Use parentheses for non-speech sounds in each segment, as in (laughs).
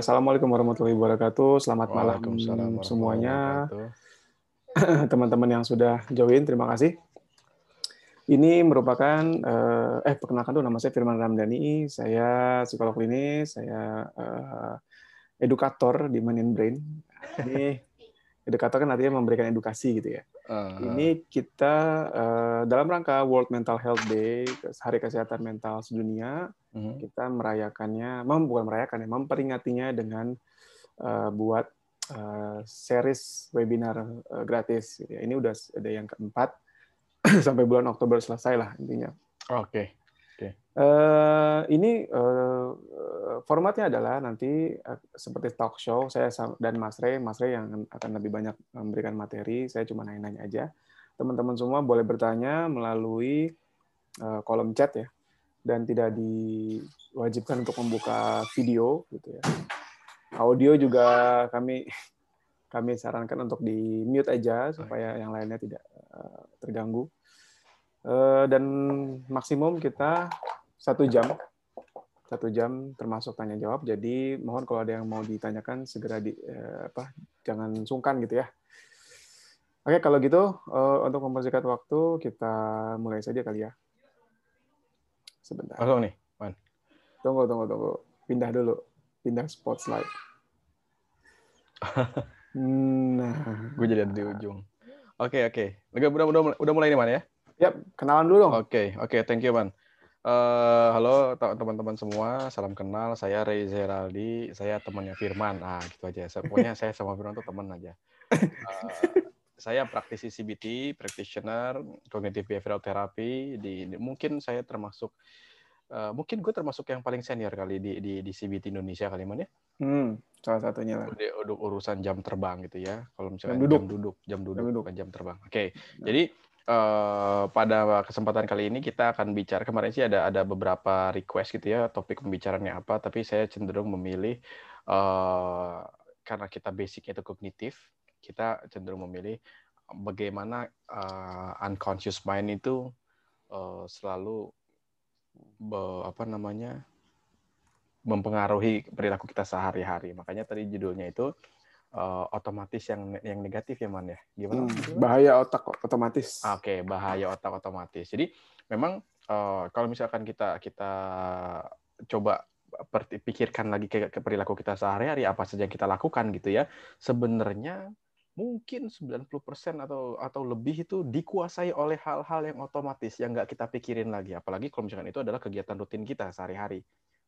Assalamualaikum warahmatullahi wabarakatuh. Selamat malam semuanya. (clears throat) Teman-teman yang sudah join, terima kasih. Ini merupakan, eh, eh perkenalkan dulu nama saya Firman Ramdhani. Saya psikolog klinis, saya eh, edukator di Man in Brain. Ini (laughs) edukator kan artinya memberikan edukasi gitu ya. wabarakatuh. Ini kita eh, dalam rangka World Mental Health Day, Hari Kesehatan Mental Sedunia, Mhm. kita merayakannya, mem bukan merayakan ya, memperingatinya dengan uh, buat uh, series webinar uh, gratis. Gitu ya. Ini udah ada yang keempat (clears throat) sampai bulan Oktober selesai lah intinya. Oke. Eh, ini eh, formatnya adalah nanti eh, seperti talk show saya dan Mas Rey, Mas Rey yang akan lebih banyak memberikan materi. Saya cuma nanya-nanya aja. Teman-teman semua boleh bertanya melalui kolom chat ya, dan tidak diwajibkan untuk membuka video gitu ya. Audio juga kami kami sarankan untuk di mute aja supaya yang lainnya tidak eh, terganggu. Eh, dan maksimum kita satu jam satu jam termasuk tanya jawab jadi mohon kalau ada yang mau ditanyakan segera di eh, apa jangan sungkan gitu ya oke kalau gitu untuk mempersingkat waktu kita mulai saja kali ya sebentar Langsung nih. tunggu tunggu tunggu pindah dulu pindah spotlight (laughs) nah Gue jadi ada di ujung. Oke, oke. Udah, udah, udah, udah mulai nih, Man ya? ya kenalan dulu dong Oke, oke. Thank you, Man. Eh, halo te- teman-teman semua, salam kenal. Saya Rey Zeraldi, saya temannya Firman. Ah, gitu aja. Pokoknya saya sama Firman tuh teman aja. (laughs) Eh, saya praktisi CBT, practitioner, cognitive behavioral therapy. Di, di- mungkin saya termasuk, eh, mungkin gue termasuk yang paling senior kali di di, di CBT Indonesia kali ya. hmm, salah satunya lah Udah, udah urusan jam terbang gitu ya. Kalau misalnya Jam duduk. jam duduk, jam duduk, duduk. bukan jam terbang. Oke. Jadi eh, pada kesempatan kali ini kita akan bicara kemarin sih ada ada beberapa request gitu ya topik pembicaraannya apa, tapi saya cenderung memilih eh, karena kita basicnya itu kognitif, kita cenderung memilih bagaimana eh, unconscious mind itu eh, selalu be- apa namanya mempengaruhi perilaku kita sehari-hari. Makanya tadi judulnya itu eh, otomatis yang yang negatif ya man ya. Gimana? Hmm, bahaya otak otomatis Ah, Oke, bahaya otak otomatis. Jadi memang eh, kalau misalkan kita kita coba pikirkan lagi ke, ke perilaku kita sehari-hari apa saja yang kita lakukan gitu ya. Sebenarnya mungkin 90% atau atau lebih itu dikuasai oleh hal-hal yang otomatis yang nggak kita pikirin lagi. Apalagi kalau misalkan itu adalah kegiatan rutin kita sehari-hari.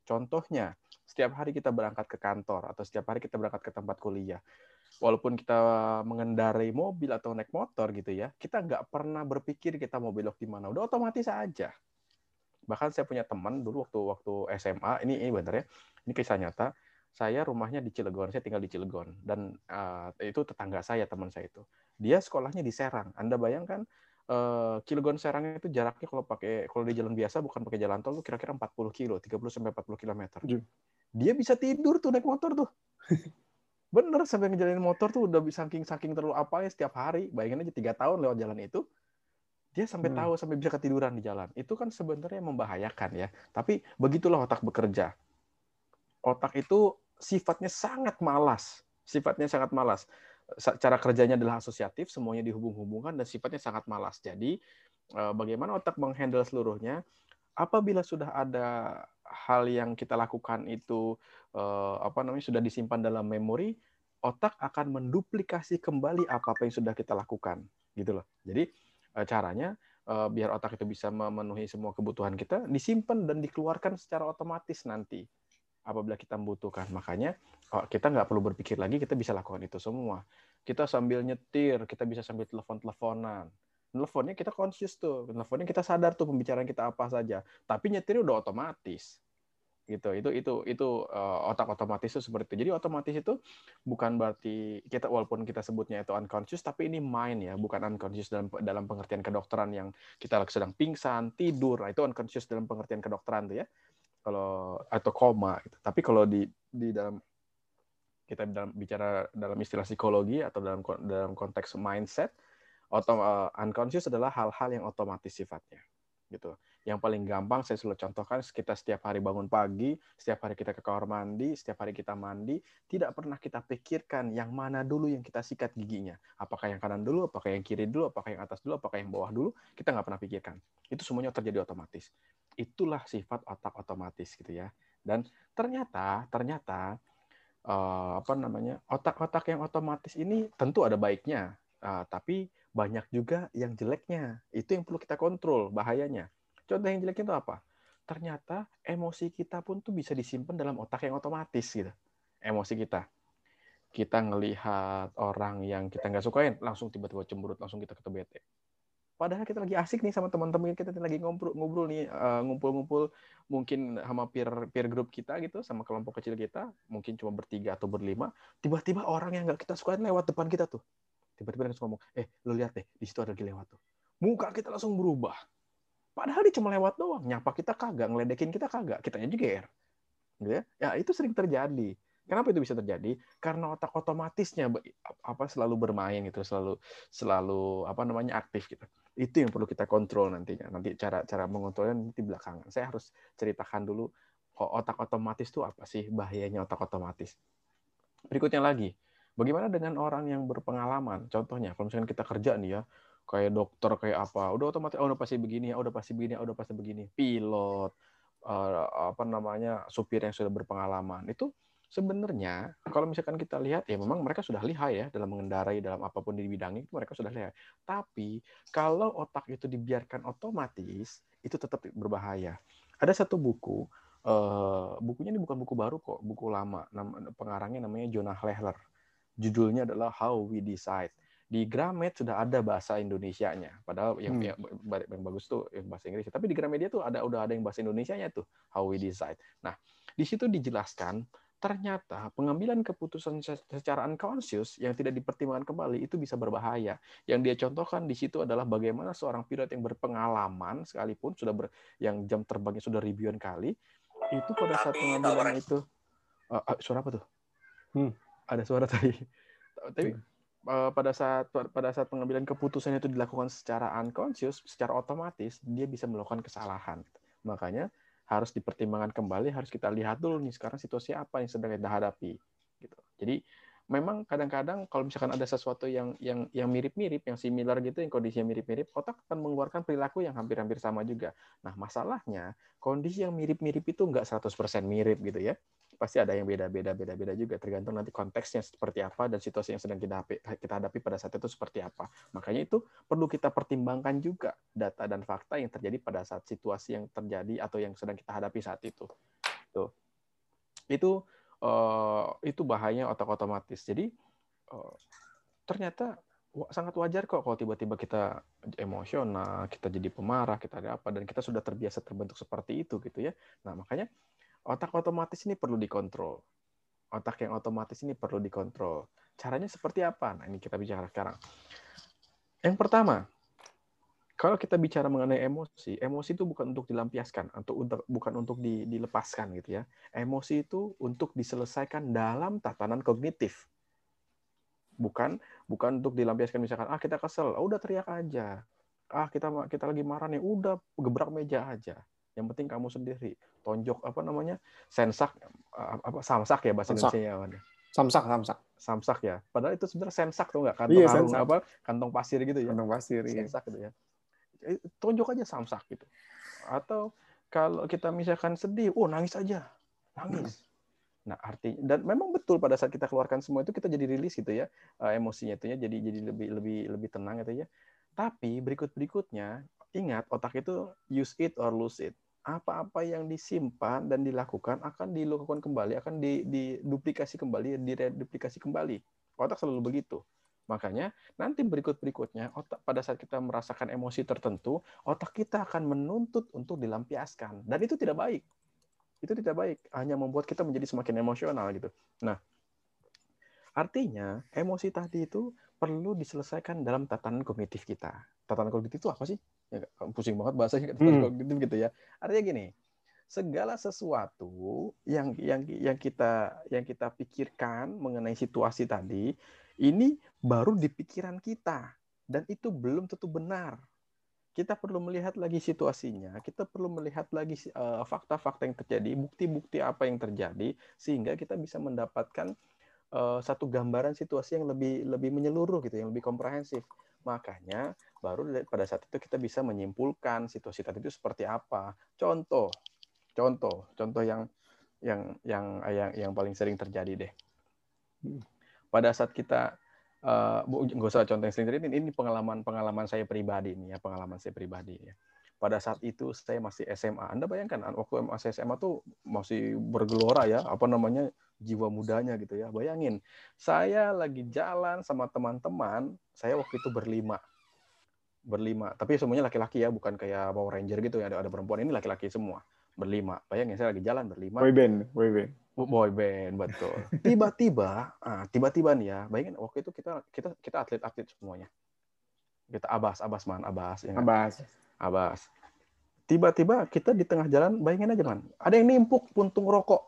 Contohnya, setiap hari kita berangkat ke kantor atau setiap hari kita berangkat ke tempat kuliah. Walaupun kita mengendarai mobil atau naik motor gitu ya, kita nggak pernah berpikir kita mau belok di mana. Udah otomatis aja. Bahkan saya punya teman dulu waktu waktu SMA, ini ini bentar ya, ini kisah nyata. Saya rumahnya di Cilegon, saya tinggal di Cilegon dan eh, itu tetangga saya teman saya itu. Dia sekolahnya di Serang. Anda bayangkan eh, Cilegon Serang itu jaraknya kalau pakai kalau di jalan biasa bukan pakai jalan tol tuh kira-kira 40 kilo, 30 sampai 40 kilometer. Dia bisa tidur tuh naik motor tuh. (laughs) Bener sampai ngejalanin motor tuh udah bisa saking saking terlalu apa ya setiap hari. Bayangin aja tiga tahun lewat jalan itu. Dia sampai Hmm. tahu sampai bisa ketiduran di jalan. Itu kan sebenarnya membahayakan ya. Tapi begitulah otak bekerja. Otak itu sifatnya sangat malas. Sifatnya sangat malas. Cara kerjanya adalah asosiatif, semuanya dihubung-hubungkan dan sifatnya sangat malas. Jadi eh, bagaimana otak menghandle seluruhnya? Apabila sudah ada hal yang kita lakukan itu eh, apa namanya sudah disimpan dalam memori, otak akan menduplikasi kembali apa apa yang sudah kita lakukan, gitu loh. Jadi eh, caranya biar otak itu bisa memenuhi semua kebutuhan kita, disimpan dan dikeluarkan secara otomatis nanti apabila kita membutuhkan. Makanya kita nggak perlu berpikir lagi, kita bisa lakukan itu semua. Kita sambil nyetir, kita bisa sambil telepon-teleponan. Teleponnya kita conscious tuh, teleponnya kita sadar tuh pembicaraan kita apa saja. Tapi nyetirnya udah otomatis gitu itu itu itu uh, otak otomatis itu seperti itu jadi otomatis itu bukan berarti kita walaupun kita sebutnya itu unconscious tapi ini mind ya bukan unconscious dalam dalam pengertian kedokteran yang kita sedang pingsan tidur nah, itu unconscious dalam pengertian kedokteran tuh ya kalau atau koma gitu. tapi kalau di di dalam kita dalam bicara dalam istilah psikologi atau dalam dalam konteks mindset otom, uh, unconscious adalah hal-hal yang otomatis sifatnya gitu Yang paling gampang saya selalu contohkan, kita setiap hari bangun pagi, setiap hari kita ke kamar mandi, setiap hari kita mandi, tidak pernah kita pikirkan yang mana dulu yang kita sikat giginya. Apakah yang kanan dulu, apakah yang kiri dulu, apakah yang atas dulu, apakah yang bawah dulu, kita nggak pernah pikirkan. Itu semuanya terjadi otomatis. Itulah sifat otak otomatis gitu ya. Dan ternyata, ternyata uh, apa namanya otak-otak yang otomatis ini tentu ada baiknya, uh, tapi banyak juga yang jeleknya. Itu yang perlu kita kontrol bahayanya. Contoh yang jeleknya itu apa? Ternyata emosi kita pun tuh bisa disimpan dalam otak yang otomatis gitu. Emosi kita. Kita ngelihat orang yang kita nggak sukain, langsung tiba-tiba cemberut, langsung kita ketemu bete. Padahal kita lagi asik nih sama teman-teman kita lagi ngobrol ngobrol nih uh, ngumpul-ngumpul mungkin sama peer peer group kita gitu sama kelompok kecil kita mungkin cuma bertiga atau berlima tiba-tiba orang yang nggak kita sukain lewat depan kita tuh tiba-tiba langsung ngomong eh lu lihat deh di situ ada lagi lewat tuh muka kita langsung berubah Padahal dia cuma lewat doang, nyapa kita kagak, ngeledekin kita kagak, kitanya juga. Gitu ya. ya itu sering terjadi. Kenapa itu bisa terjadi? Karena otak otomatisnya apa selalu bermain gitu, selalu selalu apa namanya aktif gitu. Itu yang perlu kita kontrol nantinya. Nanti cara cara mengontrolnya nanti belakangan. Saya harus ceritakan dulu otak otomatis itu apa sih bahayanya otak otomatis. Berikutnya lagi, bagaimana dengan orang yang berpengalaman? Contohnya, kalau misalkan kita kerja nih ya, kayak dokter kayak apa udah otomatis oh udah pasti begini ya udah pasti begini ya udah pasti begini. Pilot uh, apa namanya supir yang sudah berpengalaman. Itu sebenarnya kalau misalkan kita lihat ya memang mereka sudah lihai ya dalam mengendarai dalam apa pun di bidangnya itu mereka sudah lihai. Tapi kalau otak itu dibiarkan otomatis itu tetap berbahaya. Ada satu buku uh, bukunya ini bukan buku baru kok buku lama nama, pengarangnya namanya Jonah Lehler. Judulnya adalah How We Decide di Gramet sudah ada bahasa Indonesia-nya. Padahal yang, hmm. yang, yang bagus tuh yang bahasa Inggris. Tapi di Gramedia tuh ada udah ada yang bahasa Indonesia-nya tuh, how we decide. Nah, di situ dijelaskan ternyata pengambilan keputusan secara unconscious yang tidak dipertimbangkan kembali itu bisa berbahaya. Yang dia contohkan di situ adalah bagaimana seorang pilot yang berpengalaman sekalipun sudah ber, yang jam terbangnya sudah ribuan kali itu pada saat pengambilan itu uh, uh, suara apa tuh? Hmm. Ada suara tadi. Tapi hmm. Eh, pada saat pada saat pengambilan keputusan itu dilakukan secara unconscious, secara otomatis dia bisa melakukan kesalahan. Makanya harus dipertimbangkan kembali, harus kita lihat dulu nih sekarang situasi apa yang sedang kita hadapi. Gitu. Jadi memang kadang-kadang kalau misalkan ada sesuatu yang yang yang mirip-mirip, yang similar gitu, yang kondisinya mirip-mirip, otak akan mengeluarkan perilaku yang hampir-hampir sama juga. Nah, masalahnya kondisi yang mirip-mirip itu nggak 100% mirip gitu ya pasti ada yang beda-beda beda-beda juga tergantung nanti konteksnya seperti apa dan situasi yang sedang kita hadapi, kita hadapi pada saat itu seperti apa. Makanya itu perlu kita pertimbangkan juga data dan fakta yang terjadi pada saat situasi yang terjadi atau yang sedang kita hadapi saat itu. Tuh. Itu uh, itu bahayanya otak otomatis. Jadi uh, ternyata sangat wajar kok kalau tiba-tiba kita emosional, kita jadi pemarah, kita ada apa dan kita sudah terbiasa terbentuk seperti itu gitu ya. Nah, makanya Otak otomatis ini perlu dikontrol. Otak yang otomatis ini perlu dikontrol. Caranya seperti apa? Nah, ini kita bicara sekarang. Yang pertama, kalau kita bicara mengenai emosi, emosi itu bukan untuk dilampiaskan, untuk, bukan untuk di, dilepaskan gitu ya. Emosi itu untuk diselesaikan dalam tatanan kognitif. Bukan bukan untuk dilampiaskan misalkan ah kita kesel, oh, udah teriak aja. Ah kita kita lagi marah nih, udah gebrak meja aja. Yang penting kamu sendiri. Tonjok apa namanya? Sensak apa samsak ya bahasa Indonesia ya. Samsak, samsak. Samsak ya. Padahal itu sebenarnya sensak tuh enggak kantong iya, arung, apa kantong pasir gitu ya. Kantong pasir iya. Sensak gitu ya. Eh, tonjok aja samsak gitu. Atau kalau kita misalkan sedih, oh nangis aja. Nangis. Nah, arti dan memang betul pada saat kita keluarkan semua itu kita jadi rilis gitu ya eh, emosinya itu ya jadi jadi lebih lebih lebih tenang gitu ya. Tapi berikut berikutnya Ingat, otak itu use it or lose it. Apa-apa yang disimpan dan dilakukan akan dilakukan kembali, akan diduplikasi kembali, direduplikasi kembali. Otak selalu begitu. Makanya nanti berikut-berikutnya otak pada saat kita merasakan emosi tertentu, otak kita akan menuntut untuk dilampiaskan dan itu tidak baik. Itu tidak baik, hanya membuat kita menjadi semakin emosional gitu. Nah, artinya emosi tadi itu perlu diselesaikan dalam tatanan kognitif kita. Tatanan kognitif itu apa sih? Ya, pusing banget bahasanya hmm. kognitif gitu ya. Artinya gini, segala sesuatu yang yang yang kita yang kita pikirkan mengenai situasi tadi ini baru di pikiran kita dan itu belum tentu benar. kita perlu melihat lagi situasinya, kita perlu melihat lagi uh, fakta-fakta yang terjadi, bukti-bukti apa yang terjadi, sehingga kita bisa mendapatkan uh, satu gambaran situasi yang lebih lebih menyeluruh gitu, yang lebih komprehensif. Makanya baru pada saat itu kita bisa menyimpulkan situasi tadi itu seperti apa. Contoh, contoh, contoh yang yang yang yang yang paling sering terjadi deh. Hmm. Pada saat kita uh, nggak usah contoh yang sering terjadi ini pengalaman pengalaman saya pribadi nih ya pengalaman saya pribadi ya pada saat itu saya masih SMA Anda bayangkan waktu masih SMA tuh masih bergelora ya apa namanya jiwa mudanya gitu ya. Bayangin saya lagi jalan sama teman-teman saya waktu itu berlima. Berlima. Tapi semuanya laki-laki ya bukan kayak Power Ranger gitu ya ada ada perempuan. Ini laki-laki semua. Berlima. Bayangin saya lagi jalan berlima. Boyband boyband boy band. Betul. Tiba-tiba (laughs) ah, tiba-tiba nih ya bayangin waktu itu kita kita kita atlet-atlet semuanya. Kita abas abas man abas ya abas abas tiba-tiba kita di tengah jalan bayangin aja man ada yang nimpuk puntung rokok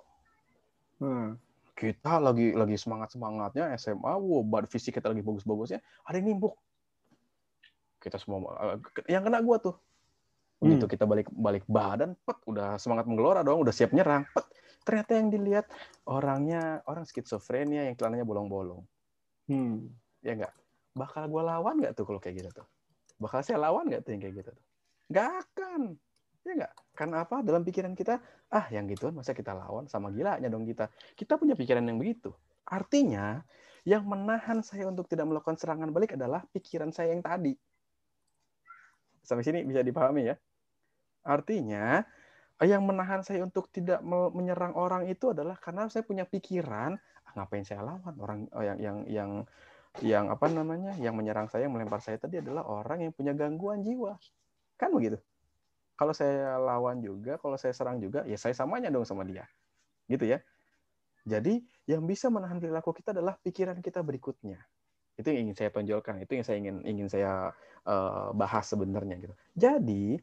hmm. kita lagi lagi semangat semangatnya SMA wow bad fisik kita lagi bagus-bagusnya ada yang nimpuk kita semua eh, yang kena gua tuh begitu hmm. kita balik balik badan pet udah semangat menggelora dong udah siap nyerang pet ternyata yang dilihat orangnya orang skizofrenia yang celananya bolong-bolong. Hmm. Ya enggak? Bakal gue lawan nggak tuh kalau kayak gitu tuh? Bakal saya lawan nggak tuh yang kayak gitu tuh? Nggak akan. Ya enggak? Karena apa? Dalam pikiran kita, ah yang gitu masa kita lawan sama gilanya dong kita. Kita punya pikiran yang begitu. Artinya, yang menahan saya untuk tidak melakukan serangan balik adalah pikiran saya yang tadi. Sampai sini bisa dipahami ya? Artinya, yang menahan saya untuk tidak menyerang orang itu adalah karena saya punya pikiran ah, ngapain saya lawan orang oh, yang yang yang yang apa namanya yang menyerang saya yang melempar saya tadi adalah orang yang punya gangguan jiwa kan begitu kalau saya lawan juga kalau saya serang juga ya saya samanya dong sama dia gitu ya jadi yang bisa menahan perilaku kita adalah pikiran kita berikutnya itu yang ingin saya tonjolkan itu yang saya ingin ingin saya uh, bahas sebenarnya gitu jadi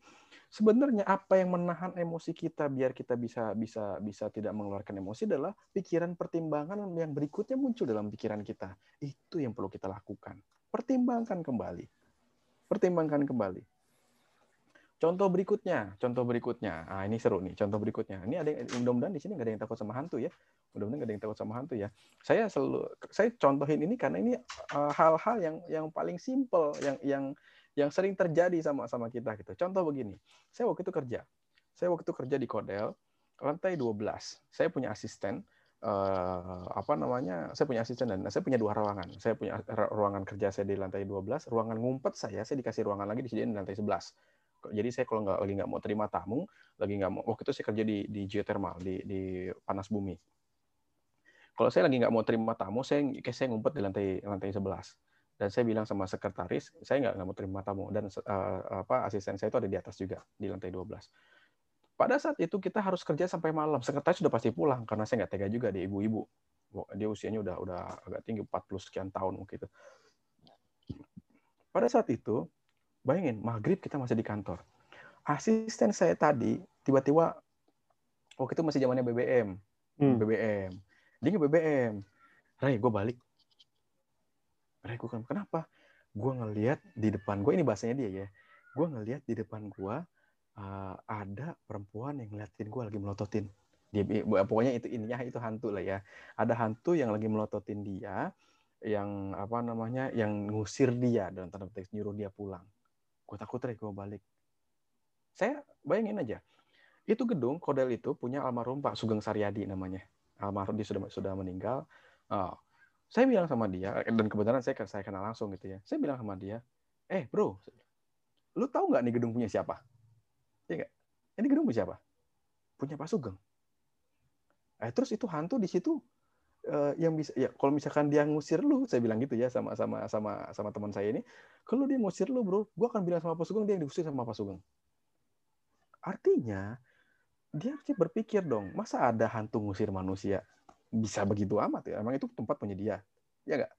sebenarnya apa yang menahan emosi kita biar kita bisa bisa bisa tidak mengeluarkan emosi adalah pikiran pertimbangan yang berikutnya muncul dalam pikiran kita. Itu yang perlu kita lakukan. Pertimbangkan kembali. Pertimbangkan kembali. Contoh berikutnya, contoh berikutnya. Ah, ini seru nih, contoh berikutnya. Ini ada mudah-mudahan di sini nggak ada yang takut sama hantu ya. Mudah-mudahan nggak ada yang takut sama hantu ya. Saya selalu saya contohin ini karena ini eh, hal-hal uh, yang yang paling simple yang yang yang sering terjadi sama sama kita gitu. Contoh begini, saya waktu itu kerja, saya waktu itu kerja di Kodel, lantai 12. Saya punya asisten, uh, apa namanya? Saya punya asisten dan saya punya dua ruangan. Saya punya ruangan kerja saya di lantai 12, ruangan ngumpet saya saya dikasih ruangan lagi disediain di lantai 11. Jadi saya kalau nggak lagi nggak mau terima tamu, lagi nggak mau waktu itu saya kerja di di geothermal di di panas bumi. Kalau saya lagi nggak mau terima tamu, saya kayak saya ngumpet di lantai lantai 11 dan saya bilang sama sekretaris saya nggak mau terima tamu. Dan uh, apa asisten saya itu ada di atas juga di lantai 12 pada saat itu kita harus kerja sampai malam. Sekretaris sudah pasti pulang karena saya nggak tega juga di ibu-ibu. Dia usianya udah udah agak tinggi 40 sekian tahun mungkin pada saat itu bayangin maghrib kita masih di kantor. Asisten saya tadi tiba-tiba waktu itu masih zamannya BBM hmm. BBM dia nge BBM Ray gue balik. Meragukan kenapa? Gue ngelihat di depan gue ini bahasanya dia ya. Gue ngelihat di depan gue uh, ada perempuan yang ngeliatin gue lagi melototin dia. Pokoknya itu ininya itu hantu lah ya. Ada hantu yang lagi melototin dia yang apa namanya yang ngusir dia dalam tanda petik nyuruh dia pulang gue takut deh gue balik. Saya bayangin aja itu gedung kodel itu punya almarhum Pak Sugeng Saryadi namanya. Almarhum dia sudah sudah meninggal. Oh, saya bilang sama dia dan kebetulan saya saya kenal langsung gitu ya. Saya bilang sama dia eh bro lu tahu nggak nih gedung punya siapa? Ya gak? ini gedung punya siapa? Punya Pak Sugeng. Eh terus itu hantu di situ uh, yang bisa ya kalau misalkan dia ngusir lu saya bilang gitu ya sama sama sama sama teman saya ini kalau dia ngusir lu bro gua akan bilang sama Pak Sugeng dia yang diusir sama Pak Sugeng artinya dia harus berpikir dong masa ada hantu ngusir manusia bisa begitu amat ya. Emang itu tempat punya dia. Ya nggak?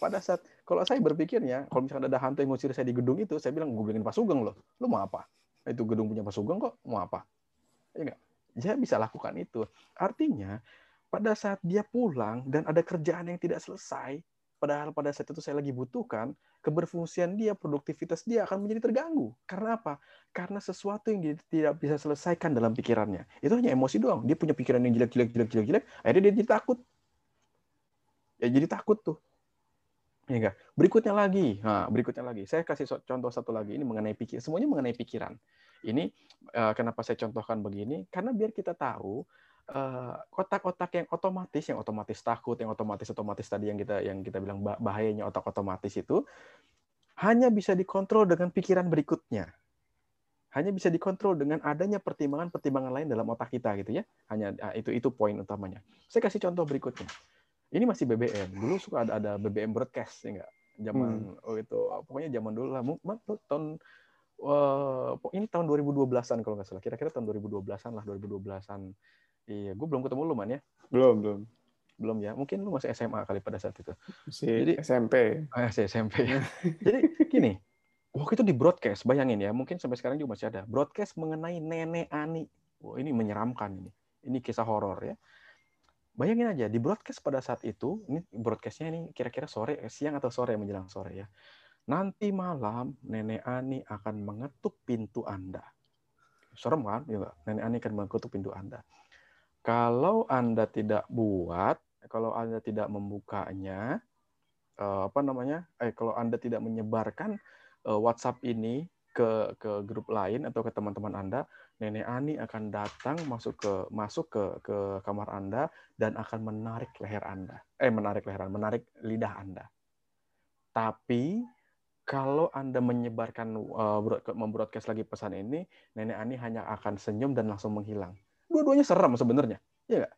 Pada saat kalau saya berpikirnya, kalau misalkan ada hantu yang ngusir saya di gedung itu, saya bilang gue bilangin Pak Sugeng loh. Lu mau apa? Itu gedung punya Pak Sugeng kok, mau apa? Ya nggak? Dia bisa lakukan itu. Artinya, pada saat dia pulang dan ada kerjaan yang tidak selesai, padahal pada saat itu saya lagi butuhkan, keberfungsian dia, produktivitas dia akan menjadi terganggu. Karena apa? Karena sesuatu yang dia tidak bisa selesaikan dalam pikirannya. Itu hanya emosi doang. Dia punya pikiran yang jelek, jelek, jelek. Akhirnya dia jadi takut. Ya jadi takut tuh. Ya enggak? Berikutnya lagi. Nah, berikutnya lagi. Saya kasih contoh satu lagi. Ini mengenai pikir. Semuanya mengenai pikiran. Ini uh, kenapa saya contohkan begini? Karena biar kita tahu Eh, kotak-kotak yang otomatis, yang otomatis takut, yang otomatis otomatis tadi yang kita yang kita bilang bahayanya otak otomatis itu hanya bisa dikontrol dengan pikiran berikutnya. Hanya bisa dikontrol dengan adanya pertimbangan-pertimbangan lain dalam otak kita gitu ya. Hanya ah, itu itu poin utamanya. Saya kasih contoh berikutnya. Ini masih BBM. Dulu suka ada ada BBM broadcast ya enggak? Zaman hmm. oh itu pokoknya zaman dulu lah tahun uh, ini tahun 2012-an kalau nggak salah. Kira-kira tahun 2012-an lah, 2012-an Iya, gue belum ketemu lu man ya. Belum, belum. Belum ya. Mungkin lu masih SMA kali pada saat itu. Masih Jadi, SMP. Ah, masih SMP. (laughs) Jadi gini, waktu itu di broadcast, bayangin ya, mungkin sampai sekarang juga masih ada. Broadcast mengenai nenek Ani. Wah, ini menyeramkan ini. Ini kisah horor ya. Bayangin aja di broadcast pada saat itu, ini broadcastnya ini kira-kira sore, siang atau sore menjelang sore ya. Nanti malam nenek Ani akan mengetuk pintu Anda. Serem kan? Ya, nenek Ani akan mengetuk pintu Anda. Kalau Anda tidak buat, kalau Anda tidak membukanya, eh, apa namanya? Eh, kalau Anda tidak menyebarkan eh, WhatsApp ini ke ke grup lain atau ke teman-teman Anda, Nenek Ani akan datang masuk ke masuk ke ke kamar Anda dan akan menarik leher Anda. Eh, menarik leher menarik lidah Anda. Tapi kalau Anda menyebarkan uh, membroadcast lagi pesan ini, Nenek Ani hanya akan senyum dan langsung menghilang dua-duanya serem sebenarnya. Ya nggak?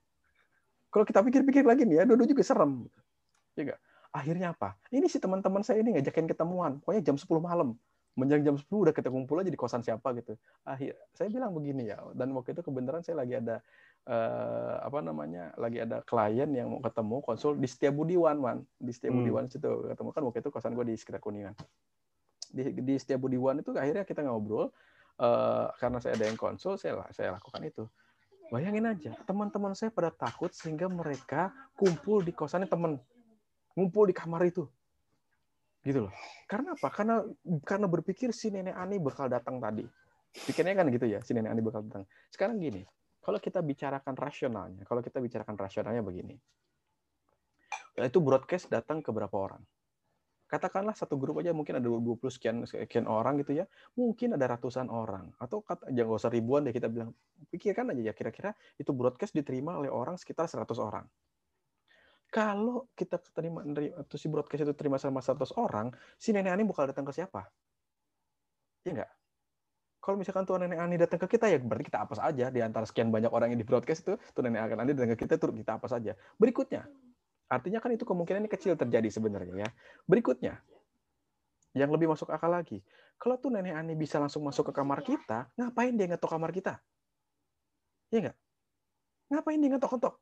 Kalau kita pikir-pikir lagi nih ya, dua-dua juga serem. Ya nggak? Akhirnya apa? Ini si teman-teman saya ini ngajakin ketemuan. Pokoknya jam 10 malam. Menjelang jam 10 udah kita kumpul aja di kosan siapa gitu. Akhir saya bilang begini ya. Dan waktu itu kebenaran saya lagi ada eh, apa namanya? lagi ada klien yang mau ketemu konsul di Setiabudiwan, man. Di Setiabudiwan hmm. situ ketemu kan waktu itu kosan gue di sekitar Kuningan. Di, di Setiabudiwan itu akhirnya kita ngobrol uh, karena saya ada yang konsul, saya saya lakukan itu Bayangin aja, teman-teman saya pada takut sehingga mereka kumpul di kosannya teman, ngumpul di kamar itu, gitu loh. Karena apa? Karena karena berpikir si nenek Ani bakal datang tadi. Pikirnya kan gitu ya, si nenek Ani bakal datang. Sekarang gini, kalau kita bicarakan rasionalnya, kalau kita bicarakan rasionalnya begini, itu broadcast datang ke berapa orang? katakanlah satu grup aja mungkin ada 20 sekian sekian orang gitu ya. Mungkin ada ratusan orang. Atau kata jangan usah ribuan deh kita bilang. Pikirkan aja ya kira-kira itu broadcast diterima oleh orang sekitar 100 orang. Kalau kita terima atau si broadcast itu terima sama 100 orang si nenek ani bakal datang ke siapa? Ya enggak kalau misalkan tuan nenek Ani datang ke kita ya berarti kita apa saja di antara sekian banyak orang yang di broadcast itu tuan nenek Ani datang ke kita itu kita apa saja. Berikutnya, Artinya kan itu kemungkinan kecil terjadi sebenarnya ya. Berikutnya, yang lebih masuk akal lagi. Kalau tuh nenek Ani bisa langsung masuk ke kamar kita, ngapain dia ngetok kamar kita? Iya nggak? Ngapain dia ngetok-ngetok?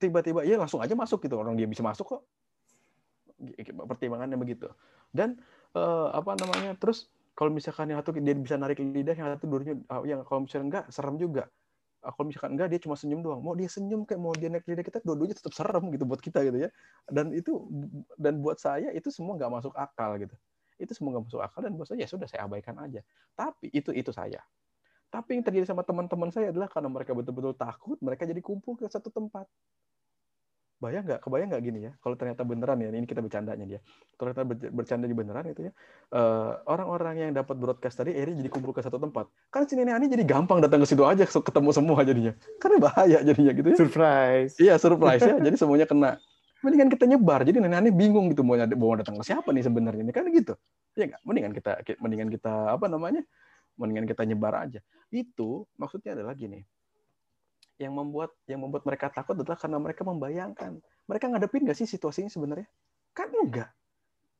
Tiba-tiba, ya langsung aja masuk gitu. Orang dia bisa masuk kok. Pertimbangannya begitu. Dan eh, apa namanya? Terus kalau misalkan yang satu dia bisa narik lidah, yang satu dulunya, yang kalau misalnya enggak, serem juga. Kalau misalkan enggak dia cuma senyum doang. Mau dia senyum kayak mau dia naik lidah kita dua-duanya tetap serem gitu buat kita gitu ya. Dan itu dan buat saya itu semua nggak masuk akal gitu. Itu semua nggak masuk akal dan buat saya ya sudah saya abaikan aja. Tapi itu itu saya. Tapi yang terjadi sama teman-teman saya adalah karena mereka betul-betul takut mereka jadi kumpul ke satu tempat bayang nggak? Kebayang nggak gini ya? Kalau ternyata beneran ya ini kita bercandanya dia kalau ternyata bercanda di beneran itu ya uh, orang-orang yang dapat broadcast tadi akhirnya jadi kumpul ke satu tempat. Kan si nenek ani jadi gampang datang ke situ aja ketemu semua jadinya. Karena bahaya jadinya gitu ya. Surprise. Iya surprise ya. Jadi semuanya kena. Mendingan kita nyebar. Jadi nenek ani bingung gitu mau mau datang ke siapa nih sebenarnya ini kan gitu. Ya nggak? Mendingan kita mendingan kita apa namanya? Mendingan kita nyebar aja. Itu maksudnya adalah gini yang membuat yang membuat mereka takut adalah karena mereka membayangkan. Mereka ngadepin nggak sih situasinya sebenarnya? Kan enggak.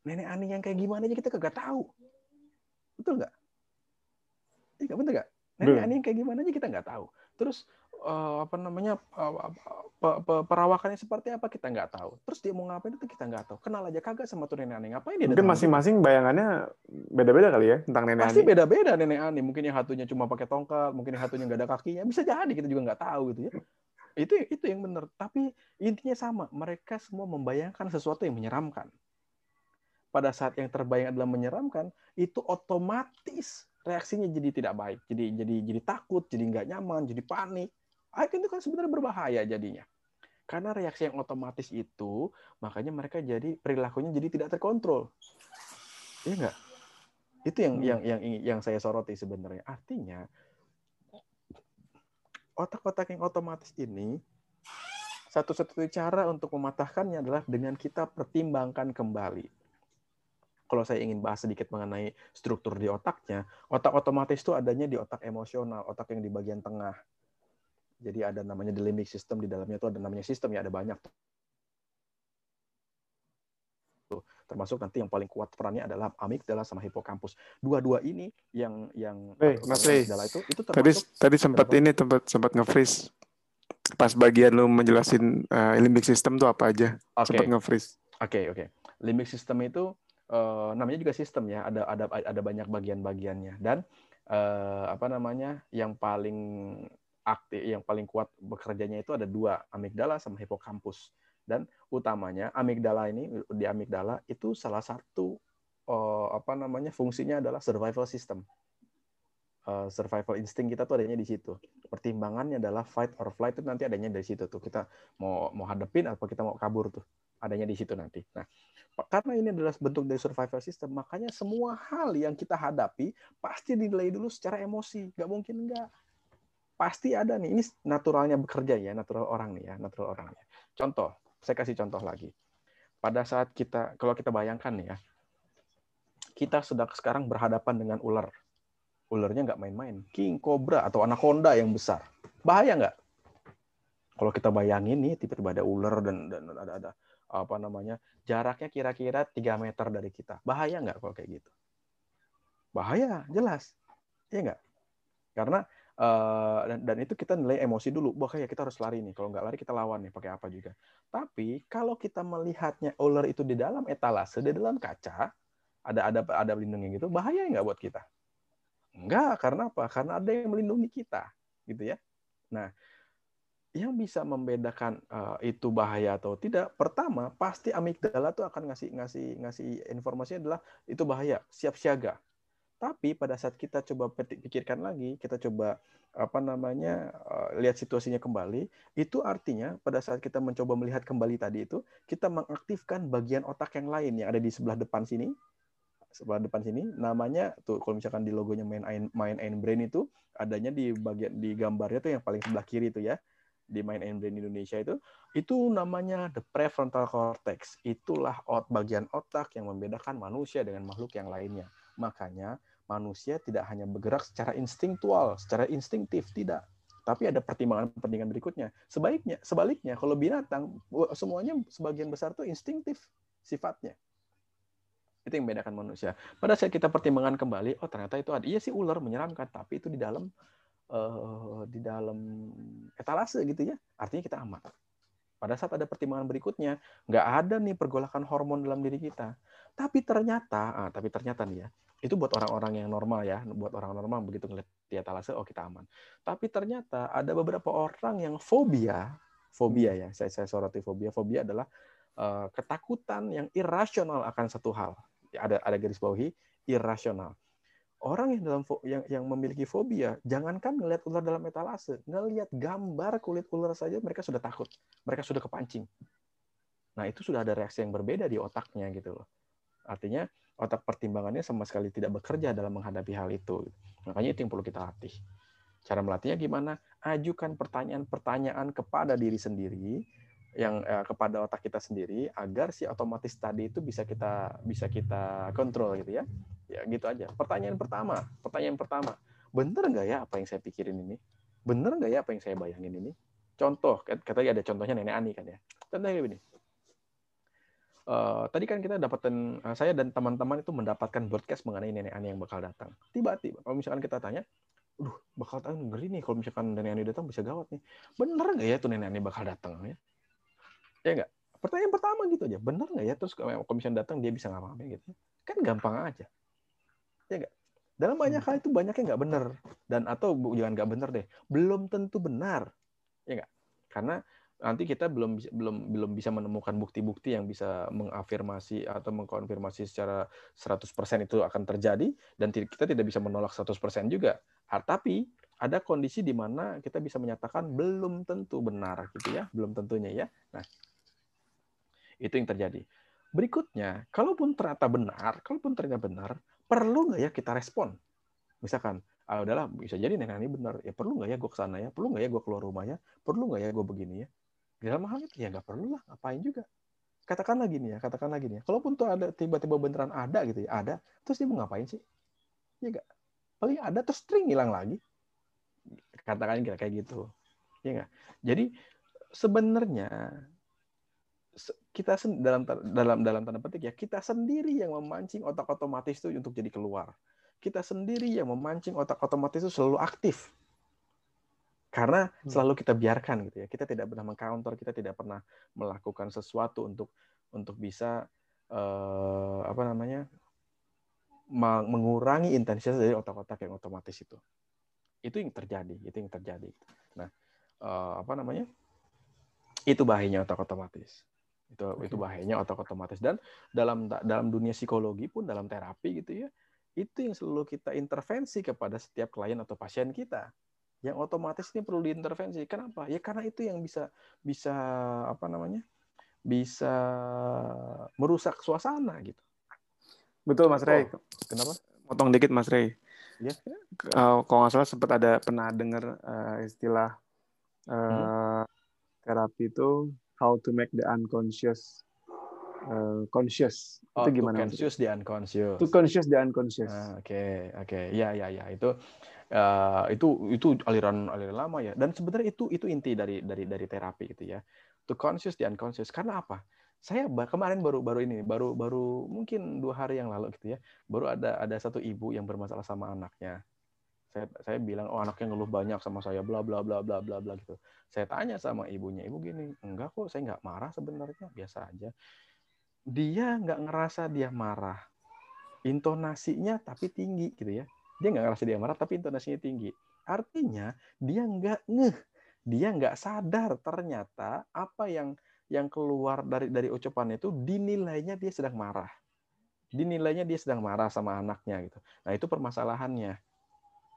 Nenek Ani yang kayak gimana aja kita kagak tahu. Betul nggak? Iya, betul nggak? Nenek Ani yang kayak gimana aja kita nggak tahu. Terus uh, apa namanya uh, perawakannya seperti apa kita nggak tahu. Terus dia mau ngapain itu kita nggak tahu. Kenal aja kagak sama tuh nenek ani ngapain dia? Mungkin masing-masing bayangannya beda-beda kali ya tentang nenek Pasti ani. beda-beda nenek ani. Mungkin yang satunya cuma pakai tongkat, mungkin yang satunya nggak ada kakinya. Bisa jadi kita juga nggak tahu gitu ya. itu itu yang benar. Tapi intinya sama, mereka semua membayangkan sesuatu yang menyeramkan. Pada saat yang terbayang adalah menyeramkan, itu otomatis reaksinya jadi tidak baik. Jadi jadi jadi takut, jadi nggak nyaman, jadi panik. Itu kan sebenarnya berbahaya jadinya. Karena reaksi yang otomatis itu, makanya mereka jadi perilakunya jadi tidak terkontrol. Iya nggak? Itu yang hmm. yang yang yang saya soroti sebenarnya. Artinya otak-otak yang otomatis ini satu-satunya cara untuk mematahkannya adalah dengan kita pertimbangkan kembali. Kalau saya ingin bahas sedikit mengenai struktur di otaknya, otak otomatis itu adanya di otak emosional, otak yang di bagian tengah. Jadi ada namanya the limbic system di dalamnya itu ada namanya sistem ya ada banyak termasuk nanti yang paling kuat perannya adalah amigdala sama hipokampus. Dua-dua ini yang yang hey, Mas amigdala itu itu termasuk tadi tadi sempat ini tempat sempat nge-freeze pas bagian lu menjelasin uh, limbic system itu apa aja. Okay. Sempat nge-freeze. Oke, okay, oke. Okay. Limbic system itu uh, namanya juga sistem ya, ada ada ada banyak bagian-bagiannya dan uh, apa namanya? yang paling aktif yang paling kuat bekerjanya itu ada dua, amigdala sama hipokampus. Dan utamanya amigdala ini di amigdala itu salah satu uh, apa namanya fungsinya adalah survival system. Uh, survival insting kita tuh adanya di situ. Pertimbangannya adalah fight or flight itu nanti adanya dari situ tuh. Kita mau mau hadapin atau kita mau kabur tuh adanya di situ nanti. Nah karena ini adalah bentuk dari survival system makanya semua hal yang kita hadapi pasti dinilai dulu secara emosi. Nggak mungkin enggak pasti ada nih ini naturalnya bekerja ya natural orang nih ya natural orangnya contoh saya kasih contoh lagi. Pada saat kita, kalau kita bayangkan nih ya, kita sedang sekarang berhadapan dengan ular. Ularnya nggak main-main. King Cobra atau anaconda yang besar. Bahaya nggak? Kalau kita bayangin nih, tiba-tiba ada ular dan, dan ada, ada apa namanya jaraknya kira-kira 3 meter dari kita. Bahaya nggak kalau kayak gitu? Bahaya, jelas. Iya nggak? Karena Uh, dan, dan itu kita nilai emosi dulu. Wah kayak kita harus lari nih. Kalau nggak lari kita lawan nih. Pakai apa juga. Tapi kalau kita melihatnya ular itu di dalam etalase, di dalam kaca, ada ada ada pelindungnya gitu, bahaya nggak buat kita? Enggak, karena apa? Karena ada yang melindungi kita, gitu ya. Nah, yang bisa membedakan uh, itu bahaya atau tidak, pertama pasti amigdala tuh akan ngasih ngasih ngasih informasinya adalah itu bahaya, siap siaga. Tapi pada saat kita coba pikirkan lagi, kita coba apa namanya uh, lihat situasinya kembali, itu artinya pada saat kita mencoba melihat kembali tadi itu, kita mengaktifkan bagian otak yang lain yang ada di sebelah depan sini, sebelah depan sini, namanya tuh kalau misalkan di logonya main main brain itu adanya di bagian di gambarnya tuh yang paling sebelah kiri itu ya di main brain Indonesia itu itu namanya the prefrontal cortex. Itulah ot bagian otak yang membedakan manusia dengan makhluk yang lainnya makanya manusia tidak hanya bergerak secara instingtual, secara instinktif, tidak. Tapi ada pertimbangan-pertimbangan berikutnya. Sebaiknya, sebaliknya, kalau binatang, semuanya sebagian besar itu instingtif sifatnya. Itu yang membedakan manusia. Pada saat kita pertimbangan kembali, oh ternyata itu ada. Iya sih ular menyeramkan, tapi itu di dalam uh, di dalam etalase gitu ya. Artinya kita aman. Pada saat ada pertimbangan berikutnya, nggak ada nih pergolakan hormon dalam diri kita. Tapi ternyata, ah, tapi ternyata nih ya, itu buat orang-orang yang normal ya, buat orang normal begitu ngeliat di etalase, oh kita aman. Tapi ternyata ada beberapa orang yang fobia, fobia hmm. ya, saya saya soroti fobia. Fobia adalah uh, ketakutan yang irasional akan satu hal. Ada ada garis bawahi irasional. Orang yang dalam yang yang memiliki fobia, jangankan ngelihat ular dalam etalase, ngelihat gambar kulit ular saja mereka sudah takut, mereka sudah kepancing. Nah itu sudah ada reaksi yang berbeda di otaknya gitu loh. Artinya otak pertimbangannya sama sekali tidak bekerja dalam menghadapi hal itu. Makanya itu yang perlu kita latih. Cara melatihnya gimana? Ajukan pertanyaan-pertanyaan kepada diri sendiri yang eh, kepada otak kita sendiri agar si otomatis tadi itu bisa kita bisa kita kontrol gitu ya. Ya gitu aja. Pertanyaan pertama, pertanyaan pertama, bener nggak ya apa yang saya pikirin ini? Bener nggak ya apa yang saya bayangin ini? Contoh, katanya ada contohnya nenek Ani kan ya. Contohnya begini Uh, tadi kan kita dapatin uh, saya dan teman-teman itu mendapatkan broadcast mengenai nenek Ani yang bakal datang. Tiba-tiba kalau misalkan kita tanya, "Duh, bakal datang ngeri nih kalau misalkan nenek Ani datang bisa gawat nih." Bener nggak ya tuh nenek Ani bakal datang ya? Ya nggak? Pertanyaan pertama gitu aja. Bener nggak ya terus kalau misalkan datang dia bisa ngapain gitu? Kan gampang aja. Ya nggak? Dalam banyak hal itu banyaknya nggak benar dan atau jangan nggak benar deh, belum tentu benar. Ya nggak? karena nanti kita belum belum belum bisa menemukan bukti-bukti yang bisa mengafirmasi atau mengkonfirmasi secara 100% itu akan terjadi dan kita tidak bisa menolak 100% juga. Tapi ada kondisi di mana kita bisa menyatakan belum tentu benar gitu ya, belum tentunya ya. Nah, itu yang terjadi. Berikutnya, kalaupun ternyata benar, kalaupun ternyata benar, perlu nggak ya kita respon? Misalkan, ah udahlah bisa jadi nenek ini benar, ya perlu nggak ya gue ke sana ya, perlu nggak ya gue keluar rumahnya, perlu nggak ya gue begini ya, dalam hal itu ya nggak perlu lah ngapain juga. Katakanlah gini ya katakanlah gini ya. Kalaupun tuh ada tiba-tiba beneran ada gitu ya ada terus dia mau ngapain sih? Ya nggak. Paling ada terus string hilang lagi. Katakan kira kayak gitu. Ya nggak. Jadi sebenarnya kita dalam dalam dalam tanda petik ya kita sendiri yang memancing otak otomatis itu untuk jadi keluar. Kita sendiri yang memancing otak otomatis itu selalu aktif karena hmm. selalu kita biarkan gitu ya. Kita tidak pernah mengcounter kita tidak pernah melakukan sesuatu untuk untuk bisa uh, apa namanya mengurangi intensitas dari otak-otak yang otomatis itu. Itu yang terjadi itu yang terjadi. Nah uh, apa namanya itu bahayanya otak otomatis. Itu itu bahayanya otak otomatis. Dan dalam dalam dunia psikologi pun dalam terapi gitu ya itu yang selalu kita intervensi kepada setiap klien atau pasien kita yang otomatis ini perlu diintervensi. Kenapa? Ya karena itu yang bisa bisa apa namanya? bisa merusak suasana gitu. Betul Mas Rey. Oh, kenapa? Potong dikit Mas Rey. Ya. Uh, kalau nggak salah sempat ada pernah dengar uh, istilah uh, hmm. terapi itu how to make the unconscious uh, conscious. Oh, itu gimana? To conscious the unconscious. To conscious the unconscious. Ah, oke, oke. Okay, okay. Ya, ya, ya. Itu uh, itu itu aliran aliran lama ya. Dan sebenarnya itu itu inti dari dari dari terapi gitu ya. To conscious the unconscious. Karena apa? Saya kemarin baru baru ini baru baru mungkin dua hari yang lalu gitu ya baru ada ada satu ibu yang bermasalah sama anaknya. Saya saya bilang oh anaknya ngeluh banyak sama saya bla bla bla bla bla bla gitu. Saya tanya sama ibunya ibu gini enggak kok saya nggak marah sebenarnya biasa aja. Dia nggak ngerasa dia marah. Intonasinya tapi tinggi gitu ya dia nggak ngerasa dia marah, tapi intonasinya tinggi. Artinya dia nggak ngeh, dia nggak sadar ternyata apa yang yang keluar dari dari ucapannya itu dinilainya dia sedang marah. Dinilainya dia sedang marah sama anaknya gitu. Nah, itu permasalahannya.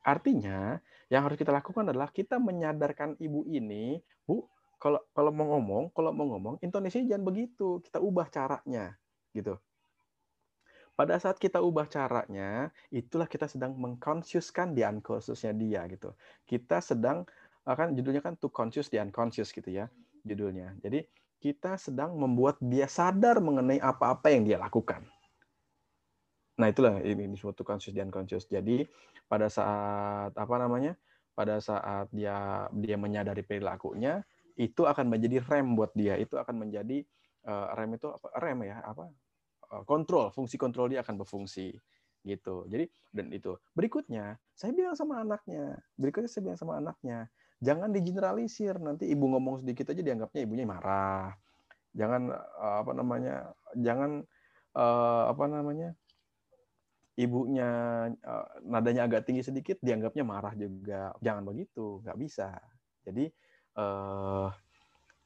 Artinya, yang harus kita lakukan adalah kita menyadarkan ibu ini, Bu, kalau kalau mau ngomong, kalau mau ngomong, intonasinya jangan begitu. Kita ubah caranya, gitu. Pada saat kita ubah caranya, itulah kita sedang mengconsciouskan di unconsciousnya dia gitu. Kita sedang akan judulnya kan to conscious the unconscious gitu ya judulnya. Jadi kita sedang membuat dia sadar mengenai apa-apa yang dia lakukan. Nah, itulah ini disebut to conscious the unconscious. Jadi pada saat apa namanya? Pada saat dia dia menyadari perilakunya, itu akan menjadi rem buat dia. Itu akan menjadi uh, rem itu apa? Rem ya, apa? Eh, kontrol, fungsi kontrol dia akan berfungsi gitu. Jadi dan itu. Berikutnya, saya bilang sama anaknya, berikutnya saya bilang sama anaknya, jangan digeneralisir. Nanti ibu ngomong sedikit aja dianggapnya ibunya marah. Jangan eh, apa namanya? Jangan uh, apa namanya? Ibunya nadanya agak tinggi sedikit dianggapnya marah juga. Jangan begitu, nggak bisa. Jadi uh,